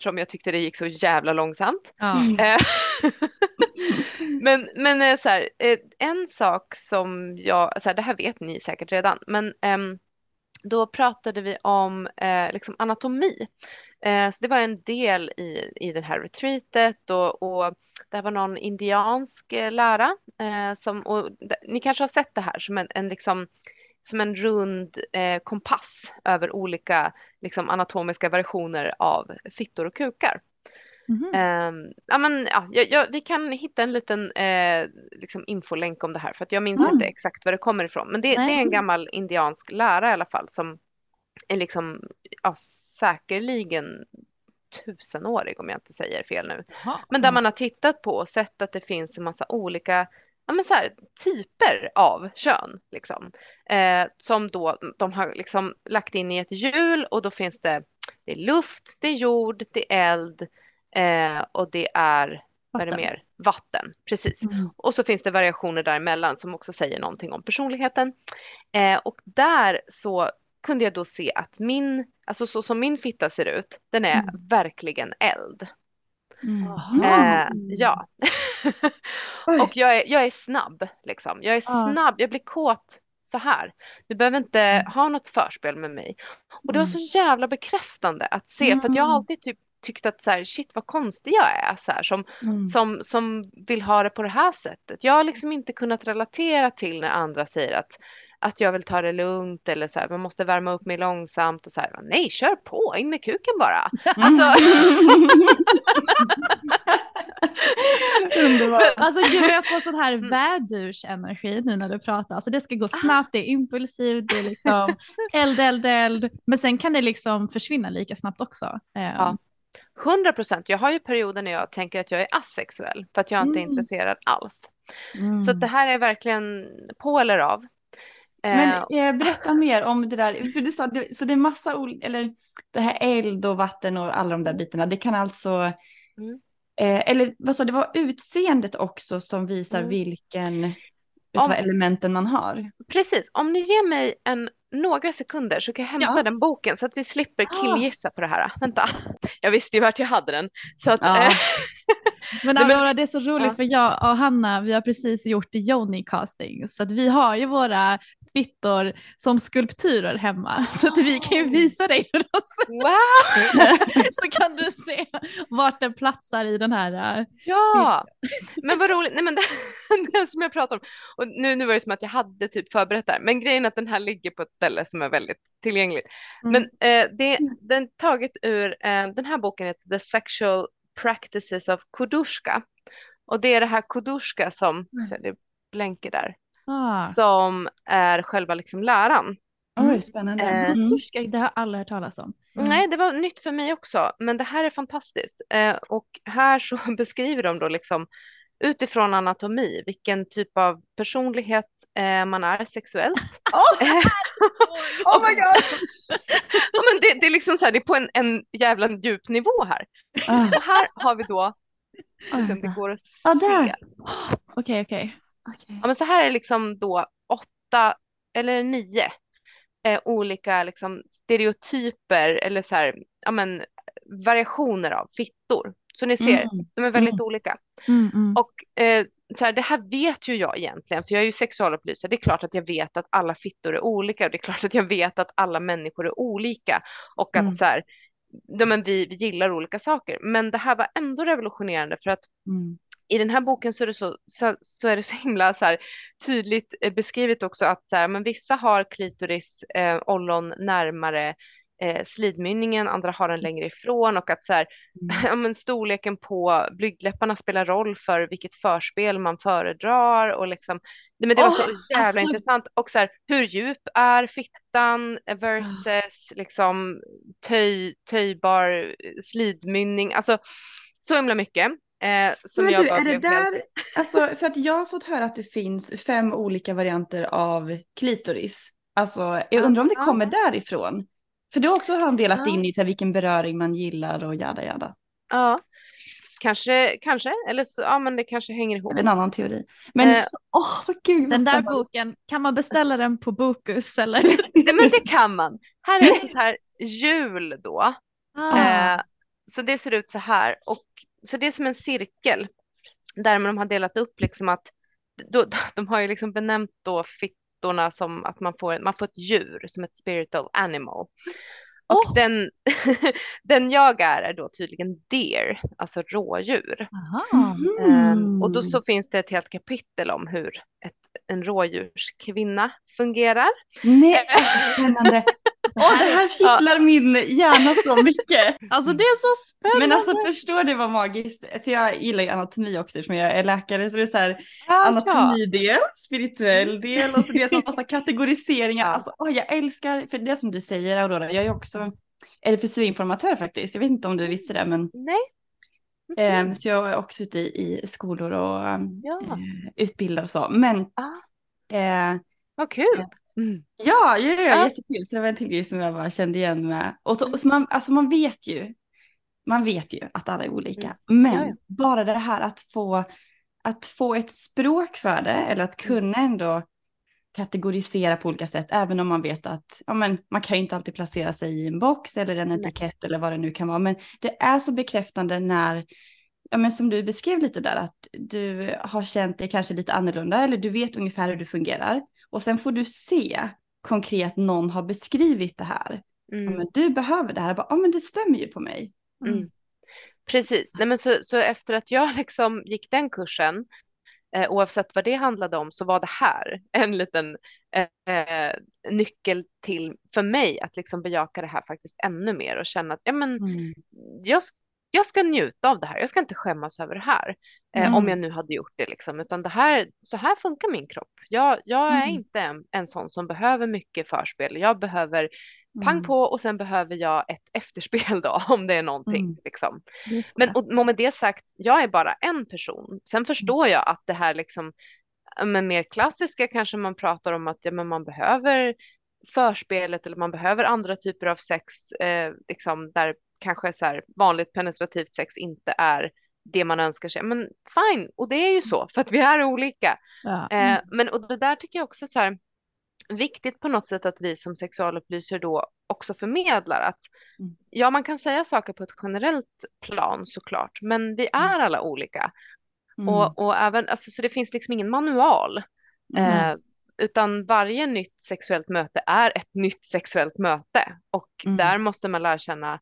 som jag tyckte det gick så jävla långsamt. Ja. Eh, men men eh, så här, eh, en sak som jag, så här, det här vet ni säkert redan, men ehm, då pratade vi om liksom anatomi. Så det var en del i, i det här retreatet och, och det var någon indiansk lära som, och ni kanske har sett det här som en, en liksom som en rund eh, kompass över olika liksom, anatomiska versioner av fittor och kukar. Mhm. Ehm, ja, men, ja, jag, vi kan hitta en liten eh, liksom infolänk om det här för att jag minns Mm. inte exakt var det kommer ifrån. Men det, det är en gammal indiansk lära i alla fall som är liksom ja, säkerligen tusenårig om jag inte säger fel nu. Jaha. Men där man har tittat på och sett att det finns en massa olika ja, men så här, typer av kön. Liksom. Eh, som då de har liksom lagt in i ett hjul och då finns det, det är luft, det är jord, det är eld eh, och det är, vad är det mer? Vatten, precis. Mm. Och så finns det variationer däremellan som också säger någonting om personligheten. Eh, och där så kunde jag då se att min, alltså så som min fitta ser ut, den är verkligen eld. Mm. Eh, ja. Och jag är, jag är snabb liksom. Jag är snabb, jag blir kåt så här. Du behöver inte ha något förspel med mig. Och det var så jävla bekräftande att se, för att jag har alltid typ tyckt att så här, shit vad konstig jag är, så här, som, Mm. som, som vill ha det på det här sättet. Jag har liksom inte kunnat relatera till när andra säger att att jag vill ta det lugnt eller så här, man måste värma upp mig långsamt och så här, nej, kör på, in med kuken bara. Alltså, Underbart. Alltså gud jag får sån här Mm. vädursenergi nu när du pratar. Alltså det ska gå snabbt, det är impulsivt, det är liksom eld, eld, eld. Men sen kan det liksom försvinna lika snabbt också. Eh, Ja. 100 procent. Jag har ju perioder när jag tänker att jag är asexuell för att jag inte är Mm. intresserad alls. mm. Så det här är verkligen på eller av. Men Eh, eh, berätta mer om det där, för du sa, det, så det är massa olika, eller det här eld och vatten och alla de där bitarna, det kan alltså, Mm. eh, eller vad sa det var utseendet också som visar Mm. vilken Om- utav elementen man har. precis, om ni ger mig en, några sekunder så kan jag hämta Ja. den boken så att vi slipper Ah. killgissa på det här. Vänta, jag visste ju vart jag hade den. Så att, Ja. eh, men- Aurora, det är så roligt Ja. för jag och Hanna, vi har precis gjort Joni casting så att vi har ju våra fittor som skulpturer hemma så att vi kan ju visa dig hur de ser wow! så kan du se vart den platsar i den här. äh, Ja, men vad roligt. Nej, men det, den som jag pratar om. Och nu, nu var det som att jag hade typ förberett där. Men grejen är att den här ligger på ett ställe som är väldigt tillgängligt. Mm. Men eh, det, den är taget ur, eh, den här boken heter The Sexual Practices of Kudushka. Och det är det här Kudushka som, Mm. så det blänker där, Ah. som är själva liksom läran. Oj, spännande. Eh, Mm. Kutushka, det har aldrig hört talas om. Nej, det var nytt för mig också, men det här är fantastiskt. Eh, och här så beskriver de då liksom utifrån anatomi vilken typ av personlighet eh, man är sexuellt. Oh, Eh, oh my god! ja, men det, det är liksom så här, det är på en, en jävla djup nivå här. Ah, Och här har vi då, liksom, det går att där. se. Okej, okej. Okej. Ja, men så här är liksom då åtta eller nio eh, olika liksom stereotyper eller så här, ja men variationer av fittor. Så ni ser, Mm. de är väldigt Mm. olika. Mm, mm. Och eh, så här, det här vet ju jag egentligen, för jag är ju sexualupplysare. Det är klart att jag vet att alla fittor är olika och det är klart att jag vet att alla människor är olika och att Mm. så här, ja, men vi, vi gillar olika saker. Men det här var ändå revolutionerande för att Mm. I den här boken så är det så, så, så, är det så himla så här, tydligt eh, beskrivet också att så här, men vissa har klitoris, eh, ollon närmare eh, slidmynningen, andra har den längre ifrån och att så här, Mm. men storleken på blygdläpparna spelar roll för vilket förspel man föredrar och liksom, nej, men det var Åh, så jävla alltså- intressant och så här, hur djup är fittan versus liksom töj, töjbar slidmynning, alltså så himla mycket. Eh, som Men jag du, bara är det där, alltså för att jag har fått höra att det finns fem olika varianter av klitoris. Alltså jag undrar om det kommer därifrån. För du också har de delat in i så här, vilken beröring man gillar och jada jada. Ja, kanske, kanske, eller så, ja men det kanske hänger ihop. En annan teori. Men Eh, så, gud Den där boken, kan man beställa den på Bokus eller? Nej, men det kan man. Här är ett sånt här hjul då. Ah. Eh, så det ser ut så här. Och, så det är som en cirkel. Där de har delat upp liksom att då, de har ju liksom benämnt då fittorna som att man får, man får ett djur som ett spiritual animal. Och Åh. den, den jag är är då tydligen deer, alltså rådjur. Aha. Ehm, och då Mm. så finns det ett helt kapitel om hur ett, en rådjurskvinna fungerar. Nej, spännande. Åh, det här kittlar min hjärna så mycket. Alltså det är så spännande. Men alltså förstår du vad magiskt, för jag gillar ju anatomi också eftersom jag är läkare så det är så här Ja, anatomidel, spirituell del och så det är så massa kategoriseringar. Ja. Alltså, åh, jag älskar, för det som du säger Aurora, jag är också RFSU-informatör faktiskt. Jag vet inte om du visste det men Nej. ehm, så jag är också ute i, i skolor och Ja. eh, utbildar och så. Men Ah, eh, vad kul. Mm. Ja, ja, ja, Ja. jättekul. Så det var en till grej som jag bara kände igen med. Och så, och så man, alltså man vet ju, man vet ju att alla är olika. Men Mm. Ja, ja. bara det här att få, att få ett språk för det, eller att Mm. kunna ändå kategorisera på olika sätt, även om man vet att ja, men, man kan ju inte alltid placera sig i en box eller en Nej. etikett eller vad det nu kan vara. Men det är så bekräftande när, ja, men som du beskrev lite där, att du har känt dig kanske lite annorlunda eller du vet ungefär hur du fungerar. Och sen får du se konkret någon har beskrivit det här. Ja, Mm. men du behöver det här. Ja men det stämmer ju på mig. Mm. Precis. Nej, men så, så efter att jag liksom gick den kursen eh, oavsett vad det handlade om så var det här en liten eh, nyckel till för mig att liksom bejaka det här faktiskt ännu mer och känna att ja, men, mm. jag, jag ska njuta av det här, jag ska inte skämmas över det här eh, mm. om jag nu hade gjort det liksom, utan det här, så här funkar min kropp. Jag, jag är mm. inte en, en sån som behöver mycket förspel, jag behöver pang mm. på och sen behöver jag ett efterspel då om det är någonting. Mm. Liksom. Men och, med det sagt, jag är bara en person. Sen förstår jag att det här liksom, men mer klassiska kanske man pratar om att ja, men man behöver förspelet eller man behöver andra typer av sex, eh, liksom där kanske så här vanligt penetrativt sex inte är det man önskar sig. Men fine, och det är ju så för att vi är olika. Ja. Eh, men och det där tycker jag också så här viktigt på något sätt att vi som sexualupplysare då också förmedlar att mm. ja, man kan säga saker på ett generellt plan såklart, men vi mm. är alla olika. Mm. Och, och även, alltså, så det finns liksom ingen manual. Mm. Eh, utan varje nytt sexuellt möte är ett nytt sexuellt möte och mm. där måste man lära känna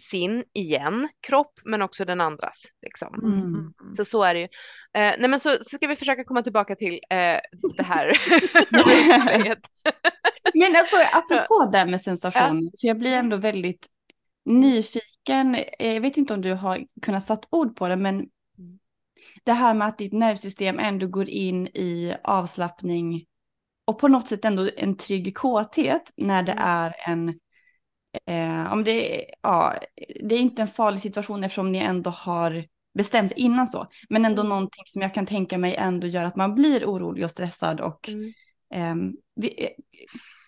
sin igen kropp men också den andras. Liksom. Mm. Så så är det ju. Eh, nej men så, så ska vi försöka komma tillbaka till eh, det här. men alltså apropå det med sensation, ja. för jag blir ändå väldigt nyfiken. Eh, jag vet inte om du har kunnat satt ord på det men det här med att ditt nervsystem ändå går in i avslappning och på något sätt ändå en trygg kåthet när det mm. är en Eh, om det, ja, det är inte en farlig situation eftersom ni ändå har bestämt innan så. Men ändå mm. någonting som jag kan tänka mig ändå gör att man blir orolig och stressad. Och, mm. eh, vi,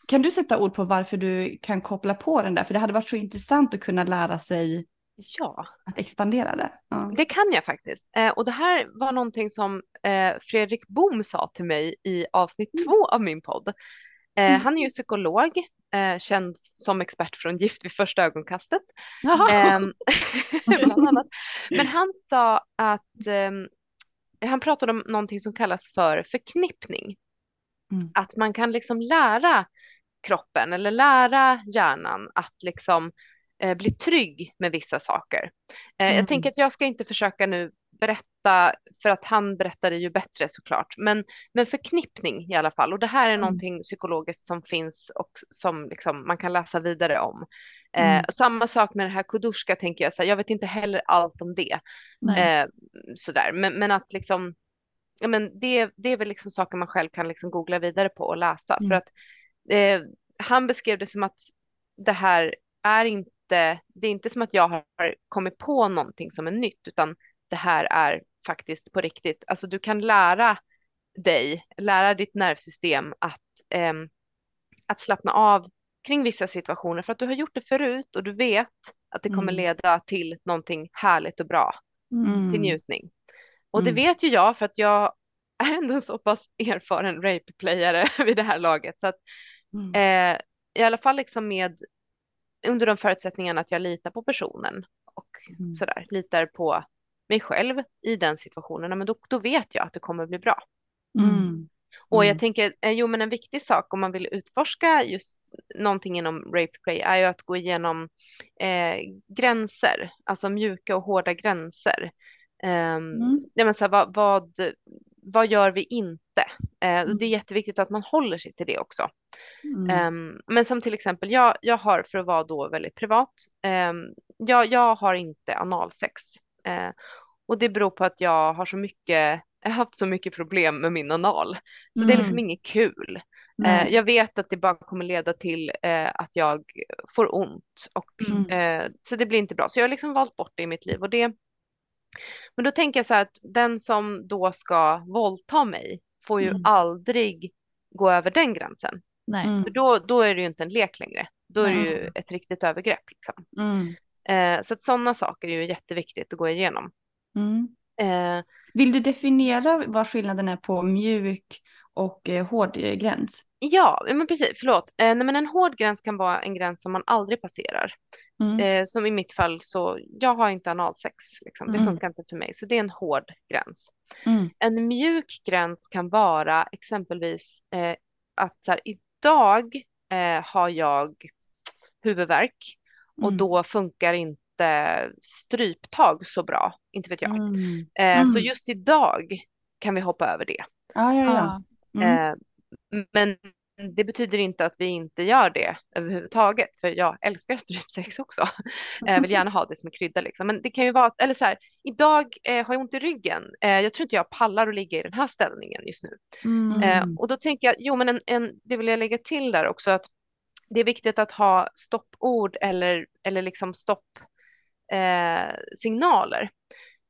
kan du sätta ord på varför du kan koppla på den där? För det hade varit så intressant att kunna lära sig ja. att expandera det. Ja. Det kan jag faktiskt. Eh, och det här var någonting som eh, Fredrik Bohm sa till mig i avsnitt mm. två av min podd. Eh, mm. Han är ju psykolog eh, känd som expert från Gift vid första ögonkastet. Eh, bland annat. Men han sa att eh, han pratade om någonting som kallas för förknippning. Mm. Att man kan liksom lära kroppen eller lära hjärnan att liksom eh, bli trygg med vissa saker. Eh, mm. Jag tänker att jag ska inte försöka nu berätta, för att han berättade ju bättre såklart, men, men förknippning i alla fall. Och det här är mm. någonting psykologiskt som finns och som liksom man kan läsa vidare om. Eh, mm. Eh, samma sak med det här kuduska tänker jag, så här, jag vet inte heller allt om det. Eh, sådär, men, men att liksom, ja, men det, det är väl liksom saker man själv kan liksom googla vidare på och läsa. Mm. För att eh, han beskrev det som att det här är inte, det är inte som att jag har kommit på någonting som är nytt, utan det här är faktiskt på riktigt. Alltså du kan lära dig, lära ditt nervsystem att, eh, att slappna av kring vissa situationer för att du har gjort det förut och du vet att det kommer mm. leda till någonting härligt och bra, mm. till njutning. Och det mm. vet ju jag för att jag är ändå så pass erfaren rape-playare vid det här laget. Så att, mm. eh, I alla fall liksom med under de förutsättningarna att jag litar på personen och mm. sådär, litar på mig själv i den situationen, men då, då vet jag att det kommer bli bra. Mm. Och jag mm. tänker, eh, jo men en viktig sak om man vill utforska just någonting inom rape play är ju att gå igenom eh, gränser, alltså mjuka och hårda gränser. Um, mm. ja, men så här, vad, vad, vad gör vi inte? Eh, mm. Det är jätteviktigt att man håller sig till det också. Mm. Um, men som till exempel, jag, jag har, för att vara då väldigt privat, um, jag, jag har inte analsex. Och det beror på att jag har så mycket, jag har haft så mycket problem med min anal. Så mm. det är liksom mm. inget kul. Eh, jag vet att det bara kommer leda till eh, att jag får ont. Och, mm. eh, så det blir inte bra. Så jag har liksom valt bort det i mitt liv. Och det, men då tänker jag så här att den som då ska våldta mig får ju mm. aldrig gå över den gränsen. Nej. För då, då är det ju inte en lek längre. Då är det ju ett riktigt övergrepp. Liksom. Mm. Så att sådana saker är ju jätteviktigt att gå igenom. Mm. Eh, Vill du definiera vad skillnaden är på mjuk och eh, hård eh, gräns? Ja, men precis, förlåt. Eh, nej, men en hård gräns kan vara en gräns som man aldrig passerar. Mm. Eh, som i mitt fall så, jag har inte analsex, liksom. det mm. funkar inte för mig, så det är en hård gräns. Mm. En mjuk gräns kan vara exempelvis eh, att så här, idag eh, har jag huvudvärk och mm. då funkar inte inte stryptag så bra, inte vet jag. Mm. Eh, så mm. just idag kan vi hoppa över det. Ja, ja, ja. Mm. Eh, men det betyder inte att vi inte gör det överhuvudtaget, för jag älskar strypsex också. Jag vill gärna ha det som en krydda liksom. Men det kan ju vara, eller så här, idag eh, har jag ont i ryggen. Eh, jag tror inte jag pallar att ligga i den här ställningen just nu. Mm. Eh, och då tänker jag, jo men en, en, det vill jag lägga till där också, att det är viktigt att ha stoppord eller, eller liksom stoppsignaler.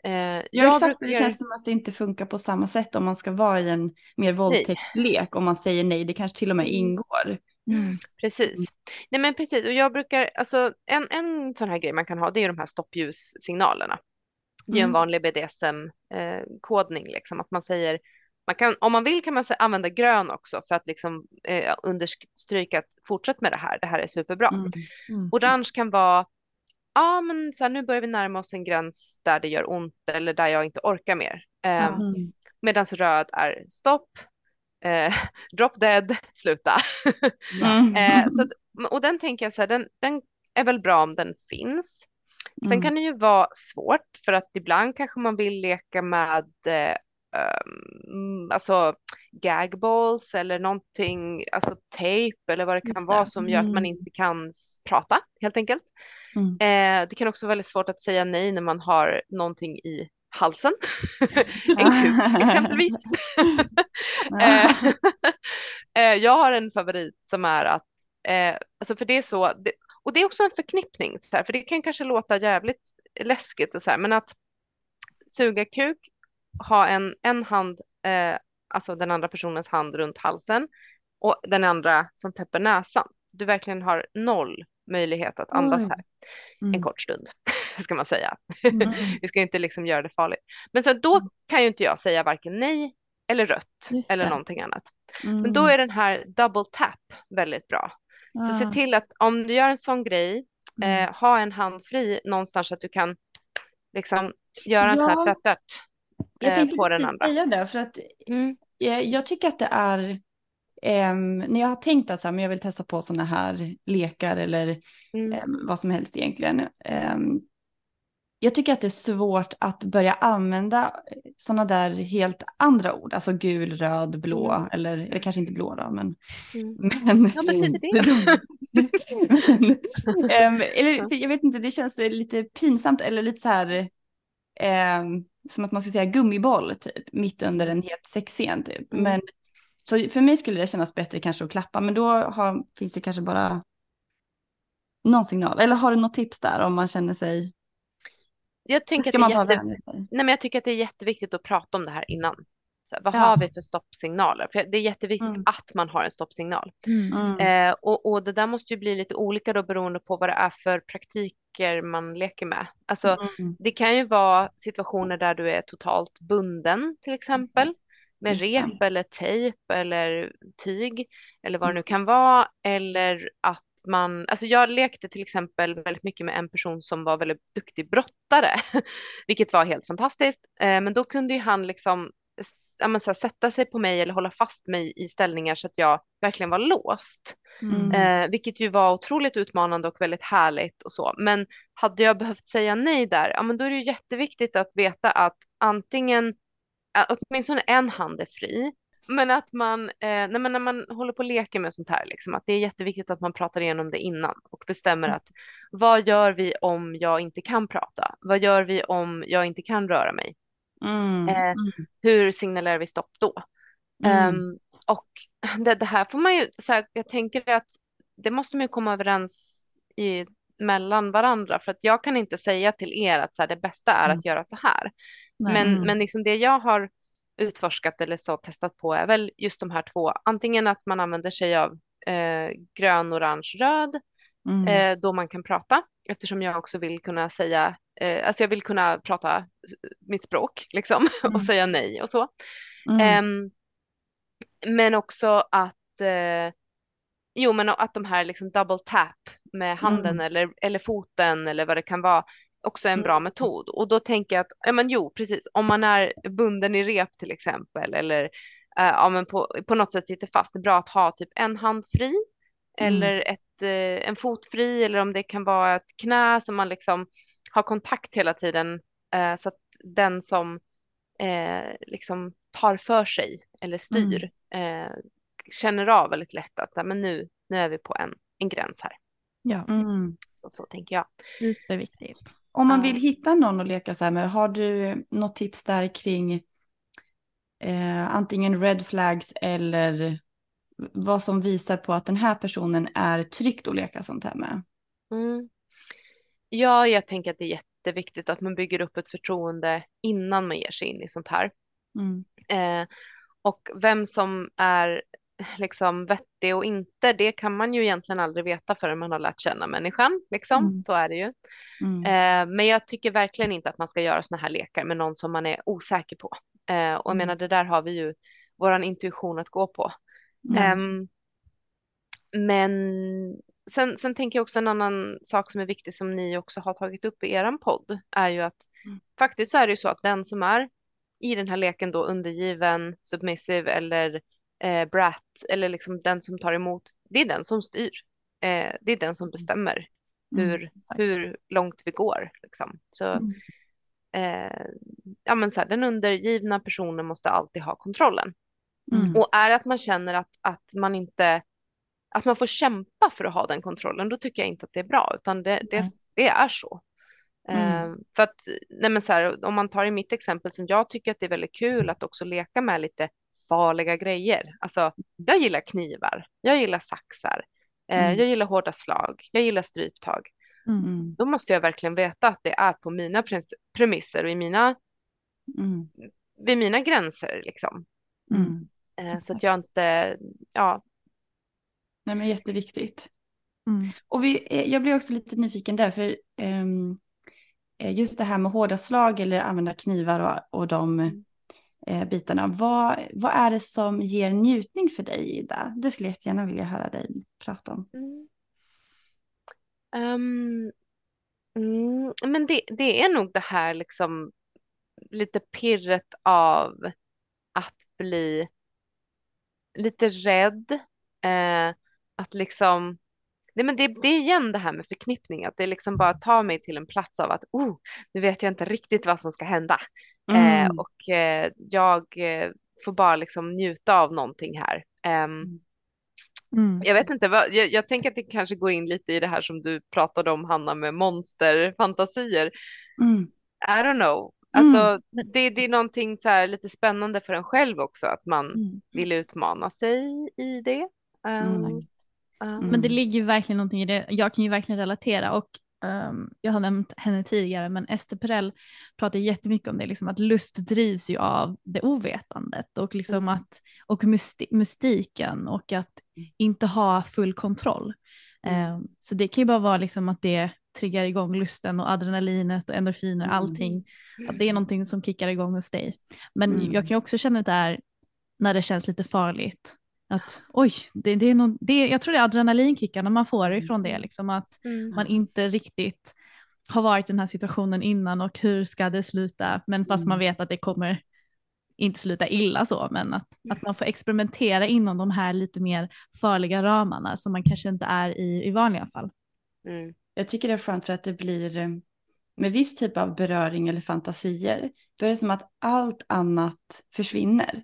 Eh, ja exakt, brukar... det känns som att det inte funkar på samma sätt om man ska vara i en mer våldtäktslek. Om man säger nej, det kanske till och med mm. ingår. Mm. Precis. Mm. Nej men precis, och jag brukar, alltså en, en sån här grej man kan ha det är ju de här stopljussignalerna. Det är mm. en vanlig BDSM-kodning, eh, liksom, att man säger, man kan, om man vill kan man använda grön också för att liksom, eh, understryka att fortsätt med det här, det här är superbra. Mm. Mm. Orange kan vara ja men så här, nu börjar vi närma oss en gräns där det gör ont eller där jag inte orkar mer. Eh, mm. Medan röd är stopp, eh, drop dead, sluta. Mm. eh, så att, och den tänker jag så här, den, den är väl bra om den finns. Sen mm. kan det ju vara svårt för att ibland kanske man vill leka med um, alltså gagballs eller någonting, alltså tejp eller vad det kan det. vara som gör att man mm. inte kan prata helt enkelt. Mm. Eh, det kan också vara väldigt svårt att säga nej när man har någonting i halsen. en kuk exempelvis. eh, eh, jag har en favorit som är att, eh, alltså för det är så, det, och det är också en förknippning, så här, för det kan kanske låta jävligt läskigt och så här, men att suga kuk, ha en, en hand, eh, alltså den andra personens hand runt halsen och den andra som täpper näsan. Du verkligen har noll möjlighet att andas Oj. här mm. en kort stund, ska man säga. Mm. Vi ska inte liksom göra det farligt. Men så då mm. kan ju inte jag säga varken nej eller rött eller någonting annat. Mm. Men då är den här double tap väldigt bra. Ah. Så se ah. till att om du gör en sån grej, mm. eh, ha en hand fri någonstans så att du kan liksom göra en ja. sån här tvärt eh, Jag tänkte på den andra. säga det, för att mm. jag tycker att det är Um, när jag har tänkt att så här, men jag vill testa på sådana här lekar eller mm. um, vad som helst egentligen. Um, jag tycker att det är svårt att börja använda sådana där helt andra ord, alltså gul, röd, blå, mm. eller, eller kanske inte blå då, men... Mm. men Vad betyder det? men, eller, jag vet inte, det känns lite pinsamt eller lite så här, som att man ska säga gummiboll typ, mitt under en het sexscen typ. Mm. Men så för mig skulle det kännas bättre kanske att klappa, men då har, finns det kanske bara någon signal. Eller har du något tips där om man känner sig... Jag, tänker att det är jätte... Nej, men jag tycker att det är jätteviktigt att prata om det här innan. Så, vad ja. har vi för stoppsignaler? För det är jätteviktigt mm. att man har en stoppsignal. Mm. mm. Eh, och, och det där måste ju bli lite olika då beroende på vad det är för praktiker man leker med. Alltså, mm. Det kan ju vara situationer där du är totalt bunden till exempel med rep eller tejp eller tyg eller vad det nu mm. kan vara. Eller att man, alltså jag lekte till exempel väldigt mycket med en person som var väldigt duktig brottare, vilket var helt fantastiskt. Eh, men då kunde ju han liksom ja, men så här, sätta sig på mig eller hålla fast mig i ställningar så att jag verkligen var låst. Mm. Eh, vilket ju var otroligt utmanande och väldigt härligt och så. Men hade jag behövt säga nej där, ja men då är det ju jätteviktigt att veta att antingen åtminstone en hand är fri. Men att man, eh, nej, men när man håller på och leker med sånt här, liksom, att det är jätteviktigt att man pratar igenom det innan och bestämmer mm. att vad gör vi om jag inte kan prata? Vad gör vi om jag inte kan röra mig? Mm. Eh, hur signalerar vi stopp då? Um, och det, det, här får man ju, så här, jag tänker att det måste man ju komma överens i, mellan varandra för att jag kan inte säga till er att så här, det bästa är mm. att göra så här. Men, men liksom det jag har utforskat eller så testat på är väl just de här två. Antingen att man använder sig av eh, grön, orange, röd mm. eh, då man kan prata eftersom jag också vill kunna säga, eh, alltså jag vill kunna prata mitt språk liksom mm. och säga nej och så. Mm. men också att eh, Jo, men att de här liksom double tap med handen mm. eller, eller foten eller vad det kan vara också en bra mm. metod. Och då tänker jag att, ja men jo, precis, om man är bunden i rep till exempel eller äh, ja, men på, på något sätt sitter fast, det är bra att ha typ en hand fri mm. eller ett, eh, en fot fri eller om det kan vara ett knä som man liksom har kontakt hela tiden eh, så att den som eh, liksom tar för sig eller styr Mm. eh, känner av väldigt lätt att ja, men nu, nu är vi på en, en gräns här. Ja, Mm. Så, så tänker jag. superviktigt. Om man vill hitta någon att leka så här med, har du något tips där kring eh, antingen red flags eller vad som visar på att den här personen är tryggt att leka sånt här med? Mm. Ja, jag tänker att det är jätteviktigt att man bygger upp ett förtroende innan man ger sig in i sånt här. Mm. Eh, och vem som är liksom vettig och inte, det kan man ju egentligen aldrig veta förrän man har lärt känna människan. Liksom. Mm. Så är det ju. Mm. Eh, men jag tycker verkligen inte att man ska göra såna här lekar med någon som man är osäker på. Eh, och jag Mm. menar, det där har vi ju våran intuition att gå på. Ehm, men sen, sen tänker jag också en annan sak som är viktig som ni också har tagit upp i eran podd är ju att Mm. faktiskt så är det ju så att den som är i den här leken då undergiven, submissive eller eh, brat eller liksom den som tar emot, det är den som styr. Eh, det är den som bestämmer hur, exakt. hur långt vi går. Liksom. Så, Mm. eh, ja, men så här, den undergivna personen måste alltid ha kontrollen. Mm. Och är det att man känner att, att man inte, att man får kämpa för att ha den kontrollen, då tycker jag inte att det är bra, utan det, det, det är så. Mm. Eh, för att, nej men så här, om man tar i mitt exempel som jag tycker att det är väldigt kul att också leka med lite farliga grejer. Alltså, jag gillar knivar, jag gillar saxar, eh, Mm. jag gillar hårda slag, jag gillar stryptag. Mm. Mm. Då måste jag verkligen veta att det är på mina premisser och i mina, Mm. vid mina gränser liksom. Mm. Eh, så att jag inte, ja, Nej, men jätteviktigt. Mm. Och vi, eh, jag blir också lite nyfiken där, för eh, just det här med hårda slag eller använda knivar och, och de eh, bitarna. Vad, vad är det som ger njutning för dig, Ida? Det skulle jag jättegärna vilja höra dig prata om. Mm. Um, mm, men det, det är nog det här liksom lite pirret av att bli lite rädd. Eh, att liksom, nej men det, det är igen det här med förknippning, att det liksom bara tar mig till en plats av att oh, nu vet jag inte riktigt vad som ska hända. Eh, Mm. och eh, jag eh, får bara liksom njuta av någonting här. Ehm, Mm. jag vet inte, vad, jag, jag tänker att det kanske går in lite i det här som du pratade om Hanna med monsterfantasier. Mm. I don't know. Mm. Alltså, det, det är någonting så här lite spännande för en själv också, att man Mm. vill utmana sig i det. Um, Mm. um, Men det ligger ju verkligen någonting i det. Jag kan ju verkligen relatera och ehm, jag har nämnt henne tidigare men Ester Perel pratar jättemycket om det, liksom att lust drivs ju av det ovetandet och, liksom Mm. att, och mysti mystiken och att inte ha full kontroll. Mm. Ehm, så det kan ju bara vara liksom att det triggar igång lusten och adrenalinet och endorfiner, Mm. allting. Att det är någonting som kickar igång hos dig. Men Mm. jag kan ju också känna det där när det känns lite farligt. Att oj, det, det är någon, det, jag tror det är adrenalinkickarna man får ifrån det. Liksom att Mm. man inte riktigt har varit i den här situationen innan och hur ska det sluta. Men fast man Mm. vet att det kommer inte sluta illa så. Men att, att man får experimentera inom de här lite mer farliga ramarna som man kanske inte är i i vanliga fall. Mm. Jag tycker det är skönt för att det blir eh, med viss typ av beröring eller fantasier. Då är det som att allt annat försvinner.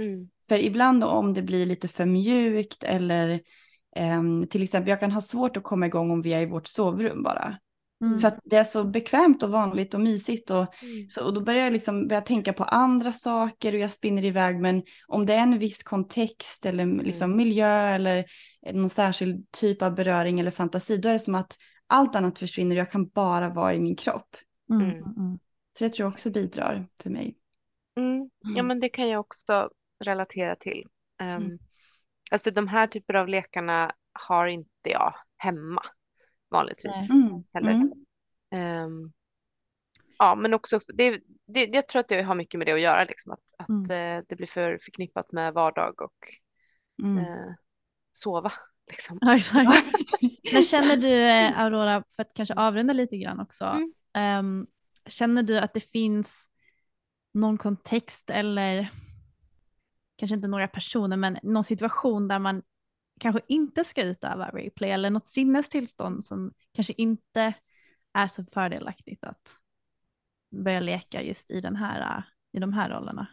Mm. För ibland om det blir lite för mjukt eller ehm, till exempel jag kan ha svårt att komma igång om vi är i vårt sovrum bara. Mm. För att det är så bekvämt och vanligt och mysigt och, Mm. så, och då börjar jag liksom börja tänka på andra saker och jag spinner iväg men om det är en viss kontext eller liksom Mm. miljö eller någon särskild typ av beröring eller fantasi då är det som att allt annat försvinner och jag kan bara vara i min kropp. Mm. Mm. Så det tror jag också bidrar för mig. Mm. Ja, men det kan jag också relatera till. Um, Mm. Alltså de här typer av lekarna har inte jag hemma vanligtvis. Mm. Heller. Mm. Ehm, ja, men också, det, det, jag tror att det har mycket med det att göra, liksom, att, att eh, det blir för förknippat med vardag och Mm. eh, sova. Liksom. Ja, exakt. Men känner du eh, Aurora, för att kanske avrunda lite grann också, Mm. ehm, känner du att det finns någon kontext eller kanske inte några personer men någon situation där man kanske inte ska utöva replay eller något sinnestillstånd som kanske inte är så fördelaktigt att börja leka just i, den här, i de här rollerna?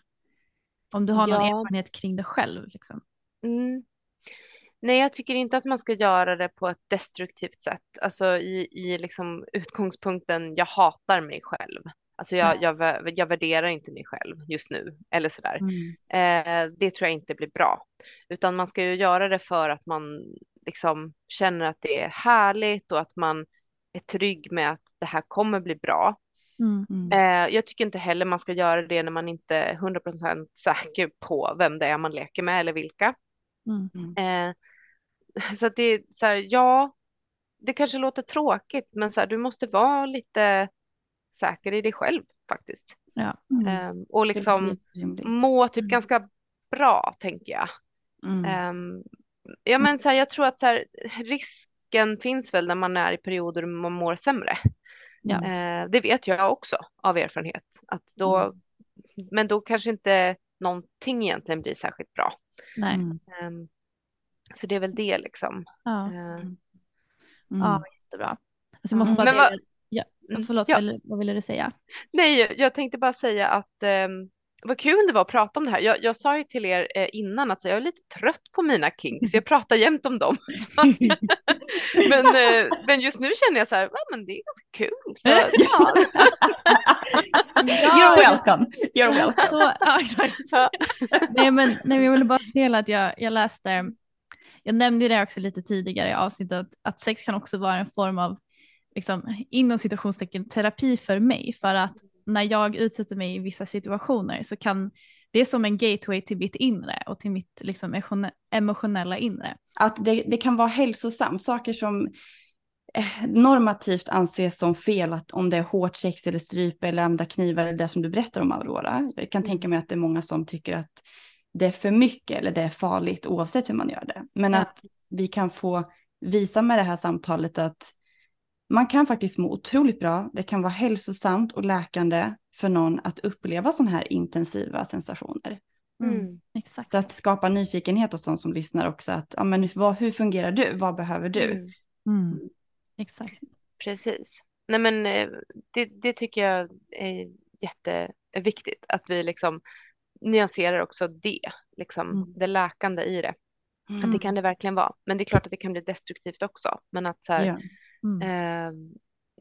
Om du har någon Ja. erfarenhet kring det själv. Liksom. Mm. Nej, jag tycker inte att man ska göra det på ett destruktivt sätt. Alltså i, i liksom utgångspunkten, jag hatar mig själv. Alltså jag, jag, jag värderar inte mig själv just nu, eller sådär. Mm. Eh, det tror jag inte blir bra. Utan man ska ju göra det för att man liksom känner att det är härligt och att man är trygg med att det här kommer bli bra. Mm. Mm. Eh, jag tycker inte heller man ska göra det när man inte är 100% säker på vem det är man leker med eller vilka. Mm. Eh, så att det är så här, ja, det kanske låter tråkigt, men så här, du måste vara lite säker i dig själv faktiskt. Ja. Mm. Eh, och liksom må typ Mm. ganska bra, tänker jag. Mm. Ehm, ja, men så här, jag tror att så här, risken finns väl när man är i perioder man mår sämre. Ja. Eh, det vet jag också av erfarenhet. Att då, Mm. Men då kanske inte någonting egentligen blir särskilt bra. Nej. Ehm, så det är väl det liksom. Ja. Mm. ja, jättebra. Alltså, jag måste bara Men vad- ja, Mm, förlåt, ja. vad, ville du säga? Nej, jag, tänkte bara säga att ehm, vad kul det var att prata om det här. Jag, jag sa ju till er eh, innan att jag är lite trött på mina kinks. Jag pratar jämt om dem. men, eh, men just nu känner jag så här, ja, men det är ganska kul. Så, ja. You're welcome. You're welcome. Så, ja, exakt. Nej, men, nej, jag ville bara dela att jag, jag läste, jag nämnde det också lite tidigare i avsnittet, att, att sex kan också vara en form av, liksom, inom situationstecken, terapi för mig. För att när jag utsätter mig i vissa situationer så kan det är som en gateway till mitt inre och till mitt liksom, emotione- emotionella inre. Att det, det kan vara hälsosamt, saker som eh, normativt anses som fel, att om det är hårt sex eller stryp eller använda knivar eller det som du berättar om Aurora. Jag kan tänka mig att det är många som tycker att det är för mycket eller det är farligt oavsett hur man gör det. Men Ja. att vi kan få visa med det här samtalet att man kan faktiskt må otroligt bra. Det kan vara hälsosamt och läkande för någon att uppleva sådana här intensiva sensationer. Mm. Exakt. Så att skapa nyfikenhet hos de som lyssnar också. Att, ja, men, vad, hur fungerar du? Vad behöver du? Mm. Mm. Exakt. Precis. Nej men eh, det, det tycker jag är jätteviktigt att vi liksom nyanserar också det, liksom Mm. det läkande i det. Att det Mm. kan det verkligen vara. Men det är klart att det kan bli destruktivt också. Men att så här, Ja. Mm. eh,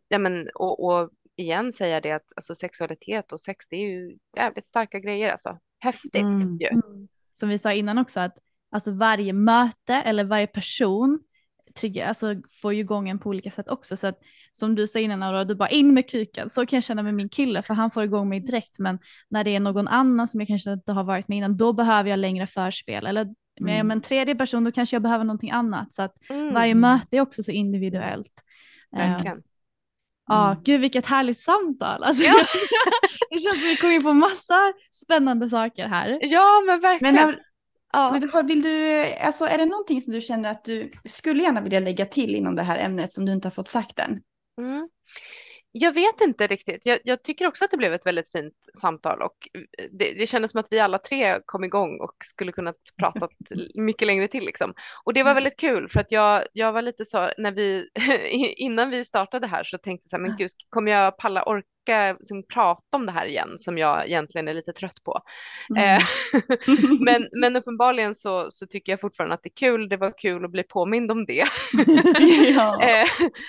ja men och, och igen säga det att alltså sexualitet och sex det är ju jävligt starka grejer alltså. Häftigt Mm. ju. Mm. Som vi sa innan också att alltså varje möte eller varje person trigger, alltså får ju igång en på olika sätt också. Så att som du sa innan Aurora, du bara in med kuken. Så kan jag känna med min kille för han får igång mig direkt. Men när det är någon annan som jag kanske inte har varit med innan, då behöver jag längre förspel. Eller med Mm. en tredje person, då kanske jag behöver någonting annat. Så att Mm, varje möte är också så individuellt. Eh, Verkligen. Ja, Mm. gud vilket härligt samtal. Alltså, Ja. det känns som vi kom in på massa spännande saker här. Ja men verkligen. Men, ja. men vill du, alltså, är det någonting som du känner att du skulle gärna vilja lägga till inom det här ämnet som du inte har fått sagt än? Mm. Jag vet inte riktigt. Jag, jag tycker också att det blev ett väldigt fint samtal och det, det kändes som att vi alla tre kom igång och skulle kunna prata mycket längre till liksom. Och det var väldigt kul för att jag, jag var lite så när vi innan vi startade här så tänkte jag så här, men gud, kommer jag palla orka liksom, prata om det här igen som jag egentligen är lite trött på. Mm. Eh, men, men uppenbarligen så, så tycker jag fortfarande att det är kul. Det var kul att bli påmind om det. ja. Eh,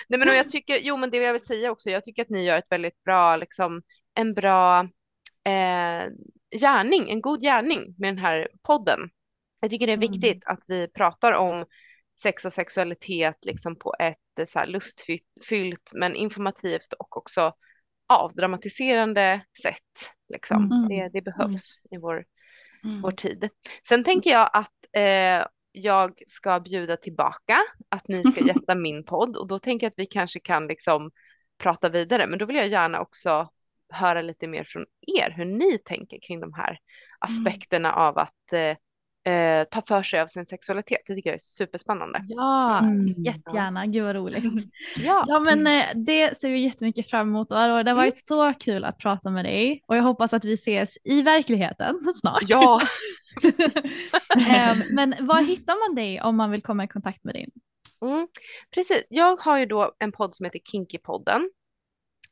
nej men jag tycker, jo men det jag vill säga också, jag tycker att ni gör ett väldigt bra, liksom en bra eh, gärning, en god gärning med den här podden. Jag tycker det är Mm. viktigt att vi pratar om sex och sexualitet liksom på ett eh, så lustfyllt men informativt och också avdramatiserande sätt. Liksom. Mm. Det, det behövs i vår Mm. vår tid. Sen tänker jag att eh, jag ska bjuda tillbaka att ni ska gästa min podd och då tänker jag att vi kanske kan liksom prata vidare. Men då vill jag gärna också höra lite mer från er hur ni tänker kring de här aspekterna av att eh, eh, ta för sig av sin sexualitet. Det tycker jag är superspännande. Ja, Mm. jättegärna. Gud vad roligt. Ja, Ja men eh, det ser vi jättemycket fram emot och Aurora, det har varit så kul att prata med dig och jag hoppas att vi ses i verkligheten snart. ja. Eh, men var hittar man dig om man vill komma i kontakt med dig? Mm, precis. Jag har ju då en podd som heter Kinkypodden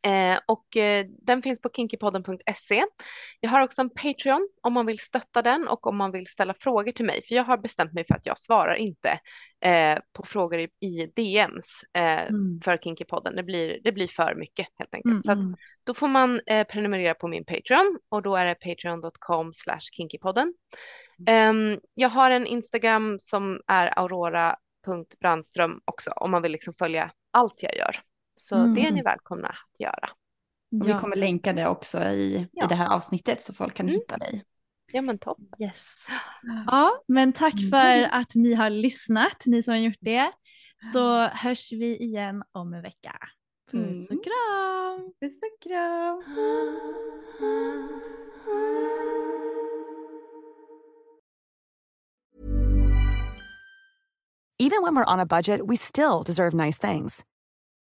Eh, och eh, den finns på kinkypodden.se. Jag har också en Patreon om man vill stötta den och om man vill ställa frågor till mig. För jag har bestämt mig för att jag svarar inte eh, på frågor i, i DMs eh, mm. för Kinkypodden. Det blir, det blir för mycket helt enkelt. Mm, Så att, mm. då får man eh, prenumerera på min Patreon och då är det patreon.com slash kinkypodden. Um, jag har en Instagram som är aurora.brandström också om man vill liksom följa allt jag gör. Så mm. det är ni välkomna att göra. Ja. Vi kommer länka det också i, ja. i det här avsnittet så folk kan mm. hitta dig. Ja men toppen. Yes. Ja men tack mm. för att ni har lyssnat, ni som har gjort det. Så hörs vi igen om en vecka. Puss och mm. kram! Puss och kram! Even when we're on a budget we still deserve nice things.